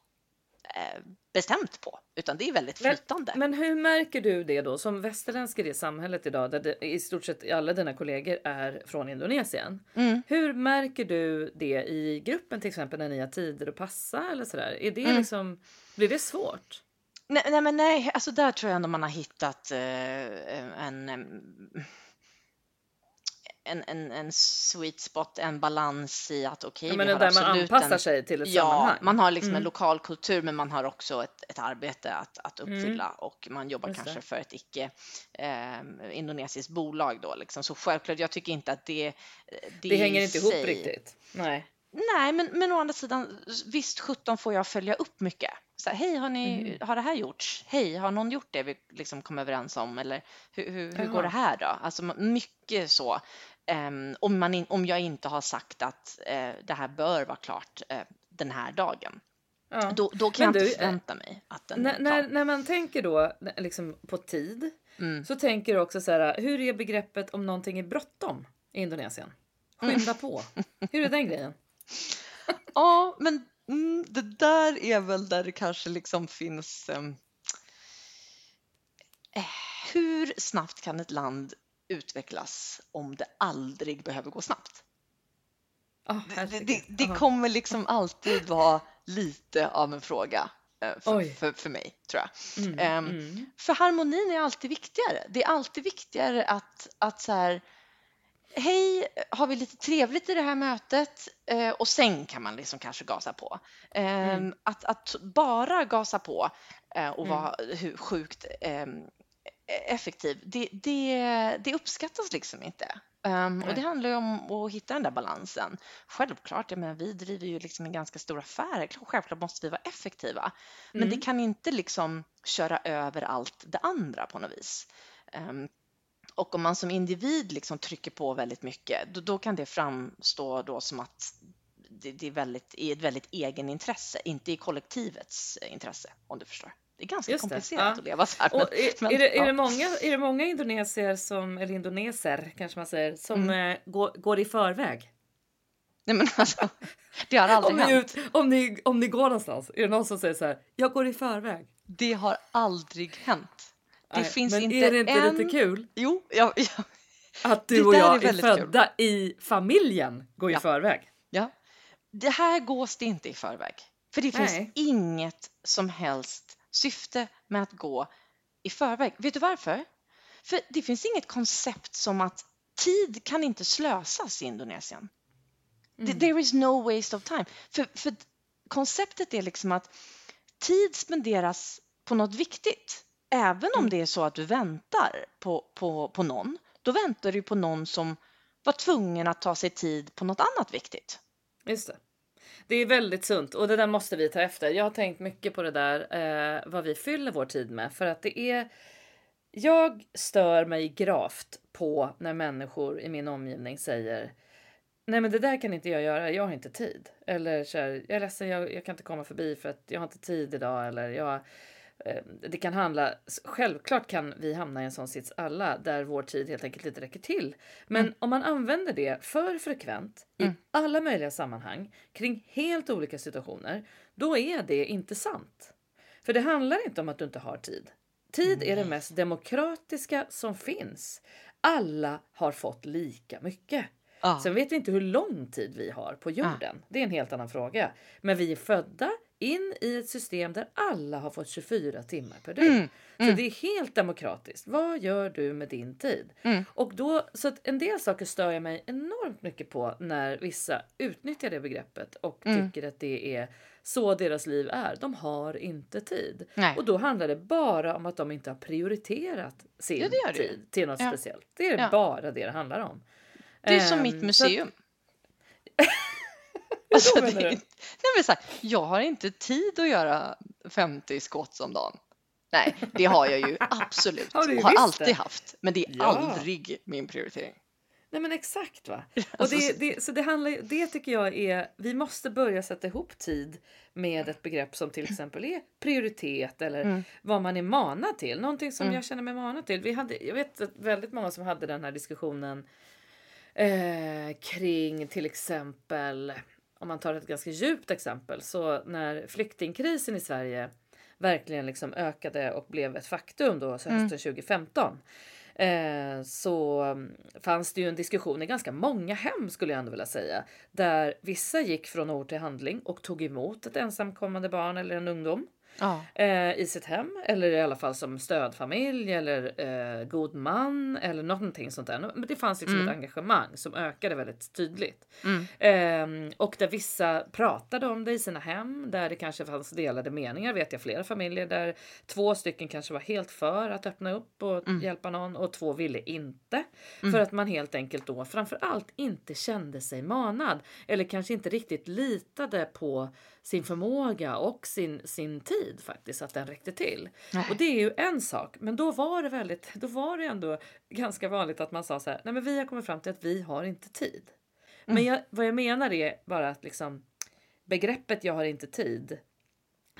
eh, bestämt på, utan det är väldigt Men- flytande. Men hur märker du det då som västerländsk i det samhället idag där det, i stort sett alla dina kollegor är från Indonesien? Mm. Hur märker du det i gruppen till exempel när ni har tider att passa eller sådär? Är det Mm. liksom, blir det svårt? Nej, nej, men nej, alltså där tror jag ändå man har hittat eh, en, en, en, en sweet spot, en balans i att okej, Ja, men vi har där man anpassar en, sig till ett Ja, sammanhang. man har liksom en Mm. lokal kultur men man har också ett, ett arbete att, att uppfylla och man jobbar Just kanske det. för ett icke eh, indonesiskt bolag då liksom. Så självklart, jag tycker inte att det Det, Det hänger inte ihop riktigt. Nej. Nej, men, men å andra sidan, visst 17 får jag följa upp mycket. Så här, Hej, har, ni, Mhm. har det här gjorts? Hej, har någon gjort det vi liksom kom överens om? Eller hur, hur, hur går det här då? Alltså mycket så. Ehm, om, man in, om jag inte har sagt att eh, det här bör vara klart eh, den här dagen, Ja. då, då kan Men jag du, inte förvänta mig att den När, är när, klar. när man tänker då liksom på tid Mm. så tänker du också så här, hur är begreppet om någonting är bråttom i Indonesien? Skynda på. Hur är den grejen? [laughs] Ja, men mm, det där är väl där det kanske liksom finns... ehm, eh, hur snabbt kan ett land utvecklas om det aldrig behöver gå snabbt? Oh, Det, det, det kommer liksom alltid vara lite av en fråga. eh, för, för, för mig, tror jag. Mm, Ehm, mm. För harmonin är alltid viktigare. Det är alltid viktigare att, att så här, hej, har vi lite trevligt i det här mötet? Eh, och sen kan man liksom kanske gasa på. Ehm, Mm. att, att bara gasa på eh, och Mm. vara hu- sjukt ehm, effektiv, det, det, det uppskattas liksom inte. Ehm, och det handlar ju om att hitta den där balansen. Självklart, jag menar, vi driver ju liksom en ganska stor affär. Självklart måste vi vara effektiva. Men Mm. det kan inte liksom köra över allt det andra på något vis. Ehm, och om man som individ liksom trycker på väldigt mycket, då, då kan det framstå då som att det, det är väldigt, i ett väldigt egenintresse, inte i kollektivets intresse, om du förstår. Det är ganska Just komplicerat ja. att leva så här. Och är, men, är, det, är, ja. det många, är det många indonesier som, eller indoneser kanske man säger, som Mm. eh, går, går i förväg? Nej, men alltså, det har aldrig Om ni, hänt. ut, om, ni, om ni går någonstans, är det någon som säger så här, jag går i förväg? Det har aldrig hänt. Det Nej, finns men inte är det inte en... lite kul Jo, ja, ja, att Det du och där är jag är, väldigt kul. födda i familjen går i Ja. förväg? ja. Det här gås det inte i förväg. För det finns Nej. inget som helst syfte med att gå i förväg. Vet du varför? För det finns inget koncept som att tid kan inte slösas i Indonesien. Mm. Th- There is no waste of time. För, för konceptet är liksom att tid spenderas på något viktigt. Även om Mm. det är så att du väntar på, på, på någon, då väntar du på någon som var tvungen att ta sig tid på något annat viktigt. Just det. Det är väldigt sunt och det där måste vi ta efter. Jag har tänkt mycket på det där, eh, vad vi fyller vår tid med. För att det är... Jag stör mig gravt på när människor i min omgivning säger Nej men det där kan inte jag göra, jag har inte tid. Eller så här, jag är ledsen, jag, jag kan inte komma förbi för att jag har inte tid idag. Eller jag, det kan handla, självklart kan vi hamna i en sån sits alla där vår tid helt enkelt inte räcker till. Men om man använder det för frekvent i Mm. alla möjliga sammanhang kring helt olika situationer, då är det inte sant. För det handlar inte om att du inte har tid. Tid är det mest demokratiska som finns. Alla har fått lika mycket. Ja. Sen vet vi inte hur lång tid vi har på jorden. Det är en helt annan fråga. Men vi är födda in i ett system där alla har fått 24 timmar per dygn. Mm, Så mm. det är helt demokratiskt. Vad gör du med din tid? Mm. Och då, så att en del saker stör jag mig enormt mycket på när vissa utnyttjar det begreppet och Mm. tycker att det är så deras liv är. De har inte tid. Nej. Och då handlar det bara om att de inte har prioriterat sin Ja, tid till något Ja. speciellt. Det är Ja. bara det det handlar om. Det är som Ehm, mitt att- museum. [laughs] Alltså, det, du? nej, men så här, jag har inte tid att göra 50 skott om dagen. Nej, det har jag ju [laughs] absolut. Har ju har alltid det. haft, men det är Ja. aldrig min prioritering. Nej men exakt va. [laughs] Och Alltså, det, så- det, så det, handlar, det tycker jag är, vi måste börja sätta ihop tid med ett begrepp som till exempel är prioritet eller Mm. vad man är manad till. Någonting som Mm. jag känner mig manad till. Vi hade, jag vet att väldigt många som hade den här diskussionen eh, kring till exempel, om man tar ett ganska djupt exempel, så när flyktingkrisen i Sverige verkligen liksom ökade och blev ett faktum då hösten Mm. 2015 eh, så mm, fanns det ju en diskussion i ganska många hem skulle jag ändå vilja säga. Där vissa gick från ord till handling och tog emot ett ensamkommande barn eller en ungdom Ja. eh, i sitt hem eller i alla fall som stödfamilj eller eh, god man eller någonting sånt där. Men det fanns liksom Mm. ett engagemang som ökade väldigt tydligt. Mm. Ehm, och där vissa pratade om det i sina hem, där det kanske fanns delade meningar. Vet jag flera familjer där två stycken kanske var helt för att öppna upp och Mm. hjälpa någon och två ville inte. Mm. För att man helt enkelt då framför allt inte kände sig manad eller kanske inte riktigt litade på sin förmåga och sin, sin tid faktiskt, att den räckte till. Nej. Och det är ju en sak, men då var det väldigt, då var det ändå ganska vanligt att man sa så här, nej men vi har kommit fram till att vi har inte tid. Men Mm. jag, vad jag menar är bara att liksom begreppet jag har inte tid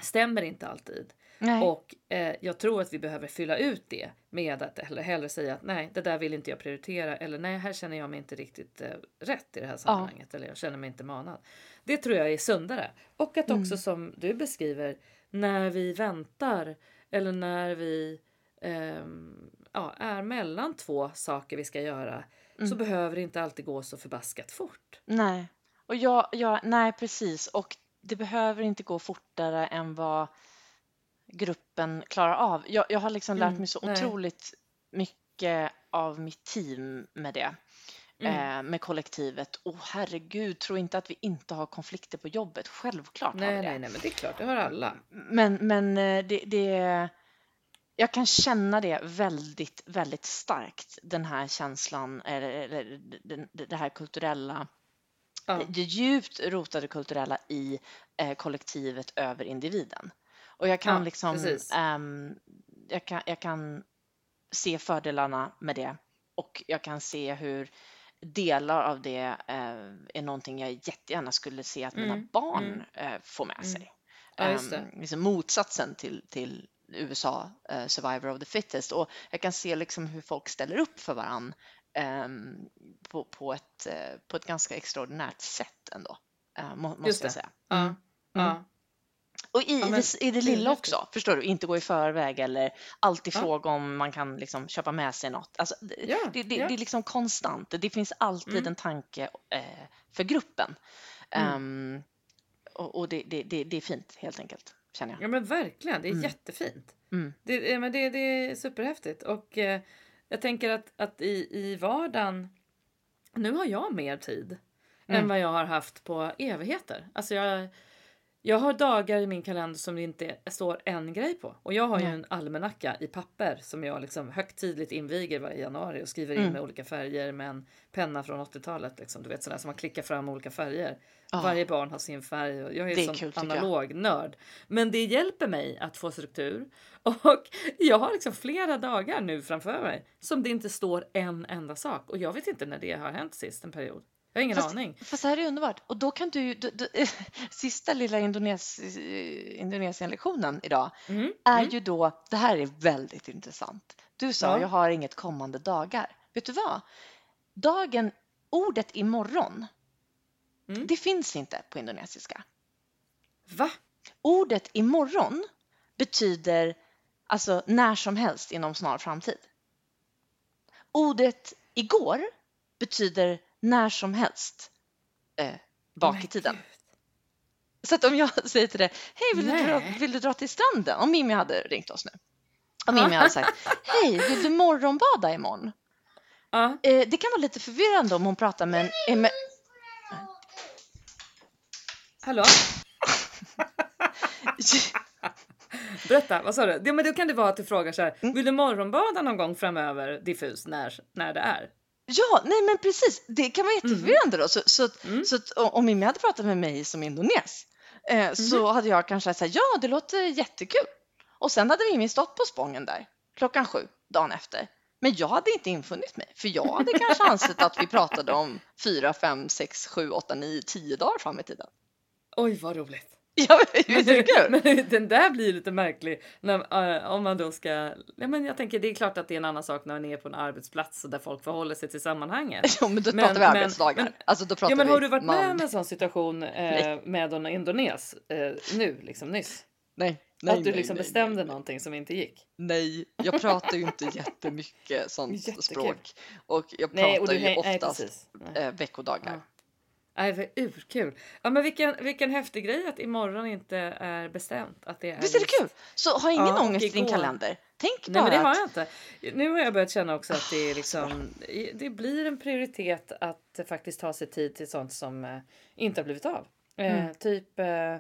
stämmer inte alltid. Nej. Och eh, jag tror att vi behöver fylla ut det med att eller hellre säga att nej, det där vill inte jag prioritera eller nej, här känner jag mig inte riktigt eh, rätt i det här sammanhanget eller jag känner mig inte manad. Det tror jag är sundare. Och att också Mm. som du beskriver, när vi väntar eller när vi ehm, ja, är mellan två saker vi ska göra så Mm. behöver det inte alltid gå så förbaskat fort. Nej, och jag, jag, nej precis. Och det behöver inte gå fortare än vad gruppen klarar av. Jag, jag har liksom lärt Mm, mig så nej. otroligt mycket av mitt team med det. Mm. Eh, med kollektivet. Åh herregud, tro inte att vi inte har konflikter på jobbet. Självklart har vi Nej, det. nej, nej, men det är klart, det har alla. Men, men eh, det, det, jag kan känna det väldigt, väldigt starkt. Den här känslan, eller, det här kulturella, Ja. det djupt rotade kulturella i eh, kollektivet över individen. Och jag kan Ja, liksom, ehm, jag, kan, jag kan se fördelarna med det och jag kan se hur delar av det eh, är någonting jag jättegärna skulle se att mina Mm, barn mm. eh, får med Mm. sig. Ja. Ehm, liksom motsatsen till, till USA, eh, Survivor of the Fittest. Och jag kan se liksom hur folk ställer upp för varann ehm, på, på, ett, eh, på ett ganska extraordinärt sätt ändå. Uh, må, måste jag säga. Mm. ja. Och i, Ja, men det, i det lilla också, förstår du? Inte gå i förväg eller alltid Ja. fråga om man kan liksom köpa med sig något. Alltså, det, Ja, det, det, det är liksom konstant. Det finns alltid Mm. en tanke eh, för gruppen. Mm. Ehm, och och det, är fint helt enkelt, känner jag. Ja men verkligen, det är Mm. jättefint. Mm. Det, men det, det är superhäftigt. Och eh, jag tänker att, att i, i vardagen, nu har jag mer tid Mm. än vad jag har haft på evigheter. Alltså jag, jag har dagar i min kalender som det inte står en grej på. Och jag har ju en almanacka i papper som jag liksom högtidligt inviger varje januari och skriver in Mm. med olika färger med en penna från 80-talet. Liksom. Du vet sådär som man klickar fram olika färger. Ja. Varje barn har sin färg och jag är, är jag. analog nörd. Men det hjälper mig att få struktur [laughs] och jag har liksom flera dagar nu framför mig som det inte står en enda sak och jag vet inte när det har hänt sist en period. Jag har ingen Fast- aning. Fast det här är underbart. Och då kan du, du, du [laughs] sista lilla Indones, Indonesien-lektionen idag Mm. är Mm. ju då, det här är väldigt intressant. Du sa, Ja. jag har inget kommande dagar. Vet du vad? Dagen, ordet imorgon, Mm. det finns inte på indonesiska. Va? Ordet imorgon betyder alltså när som helst inom snar framtid. Ordet igår betyder när som helst eh, bak i Men tiden. gud. Så att om jag [laughs] säger till dig, hej vill du, dra, vill du dra till stranden? Om Mimmi hade ringt oss nu. Om. Mimmi hade sagt, hej vill du morgonbada imorgon? Ja, Eh, det kan vara lite förvirrande om hon pratar med en... Med, hallå? [laughs] Berätta, vad sa du? Ja, men då kan det vara att du frågar så här, Mm. vill du morgonbada någon gång framöver diffus när, när det är? Ja, nej men precis. Det kan vara jätteförvirrande då. Så, så, Mm. så om Mimmi hade pratat med mig som indones eh, så hade jag kanske sagt ja, det låter jättekul. Och sen hade Mimmi stått på Spången där klockan sju dagen efter. Men jag hade inte infunnit mig, för jag hade kanske ansett att vi pratade om fyra, fem, sex, sju, åtta, nio, tio dagar fram i tiden. Oj, vad roligt! [laughs] Ja, är det kul? [laughs] men den där blir lite märklig när, eh, om man då ska... Ja, men jag tänker det är klart att det är en annan sak när man är på en arbetsplats där folk förhåller sig till sammanhanget. [laughs] Jo, men då Men- pratar vi men- men- alltså då pratar Ja, men vi har du varit med man- om en sån situation eh, med en indones eh, nu, liksom nyss? Nej, nej, att du nej, liksom nej, bestämde nej, någonting som inte gick? Nej, jag pratar ju inte jättemycket sånt Jättekul. språk. Och jag pratar och du ju oftast eh, veckodagar. Ja. Nej, vad urkul! Ja, men vilken, vilken häftig grej att imorgon inte är bestämt. Att det är Visst är det kul? Så ha ingen Ja, ångest i din kalender. Tänk Nej bara men det har jag inte. Nu har jag börjat känna också att det är liksom, det blir en prioritet att faktiskt ta sig tid till sånt som eh, inte har blivit av. Eh, Mm. Typ eh,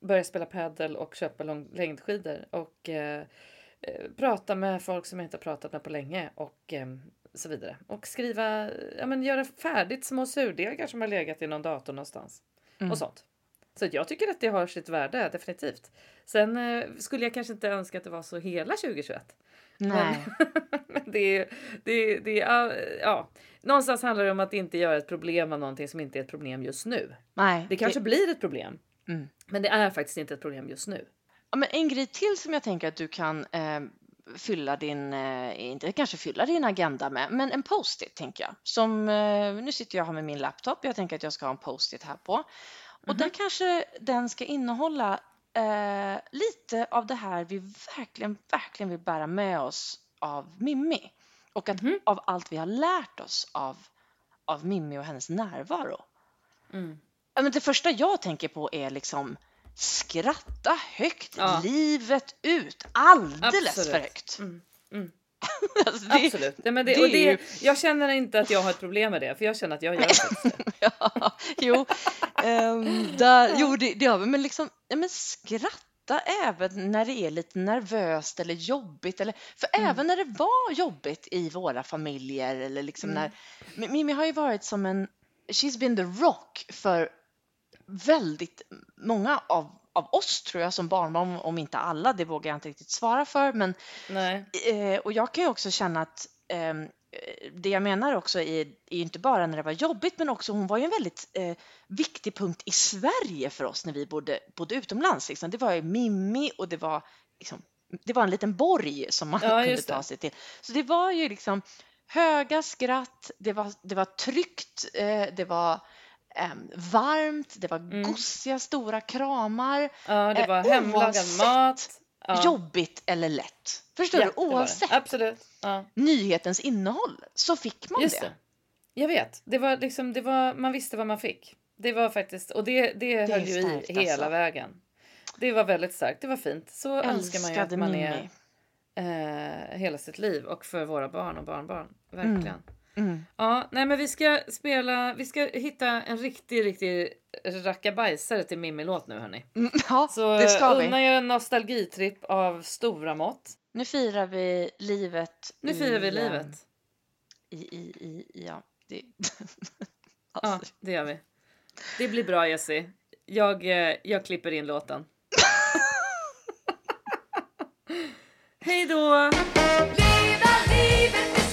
börja spela padel och köpa lång, längdskidor och eh, eh, prata med folk som jag inte har pratat med på länge och eh, så vidare. Och skriva, ja men göra färdigt små surdegar som har legat i någon dator någonstans. Mm. Och sånt. Så jag tycker att det har sitt värde, definitivt. Sen eh, skulle jag kanske inte önska att det var så hela 2021. Nej. [laughs] Men det är, det är, det är, ja, någonstans handlar det om att inte göra ett problem av någonting som inte är ett problem just nu. Nej. Det kanske blir ett problem, Mm. men det är faktiskt inte ett problem just nu. Ja, men en grej till som jag tänker att du kan eh, fylla din, eh, inte kanske fylla din agenda med, men en post-it tänker jag. Som, eh, nu sitter jag här med min laptop, jag tänker att jag ska ha en post-it här på. Och där kanske den ska innehålla eh, lite av det här vi verkligen, verkligen vill bära med oss av Mimmi. Och att av allt vi har lärt oss av, av Mimmi och hennes närvaro. Mm. Men det första jag tänker på är liksom skratta högt, Ja. livet ut, alldeles Absolut. för högt. Mm, mm. [laughs] Alltså, det- Absolut. Nej, men det, det och det, ju- jag känner inte att jag har ett problem med det, för jag känner att jag gör det. [laughs] Ja, jo, ehm, där, jo det, det har vi, men liksom, ja, men skratta även när det är lite nervöst eller jobbigt. Eller, för Mm. även när det var jobbigt i våra familjer eller liksom Mm. när, Mi- Mimmi har ju varit som en, she's been the rock för väldigt många av, av oss tror jag som barnbarn, om inte alla, det vågar jag inte riktigt svara för, men. Eh, och jag kan ju också känna att ehm, eh, det jag menar också är, är inte bara när det var jobbigt men också hon var ju en väldigt eh, viktig punkt i Sverige för oss när vi bodde, bodde utomlands. Liksom. Det var ju Mimmi och det var, liksom, det var en liten borg som man Ja, kunde ta sig till. Så det var ju liksom höga skratt, det var, det var tryggt, eh, det var varmt, det var Mm. gosiga stora kramar. Ja, det Eh, var hemlagad oavsett mat. Ja. Jobbigt eller lätt. Förstår Ja, du? det var det. Oavsett Absolut. Ja. nyhetens innehåll så fick man Just det. det. Jag vet. Det var liksom, det var, man visste vad man fick. Det var faktiskt, och det, det, är höll ju i hela alltså. vägen. Det var väldigt starkt. Det var fint. Så önskar man ju att Älskade man är eh, hela sitt liv och för våra barn och barnbarn. Verkligen. Mm. Ja, nej men vi ska spela, vi ska hitta en riktig, riktig rackabajsare till Mimmi-låt nu hörni. Mm, [laughs] Ja, Så det ska unna vi. er en nostalgitripp av stora mått. Nu firar vi livet. Nu firar vi i, livet. I, i, i, i- ja. Det, [laughs] Ja, alltså, det gör vi. Det blir bra Jessie. Jag, eh, jag klipper in låten. [laughs] Hej då! Leva livet,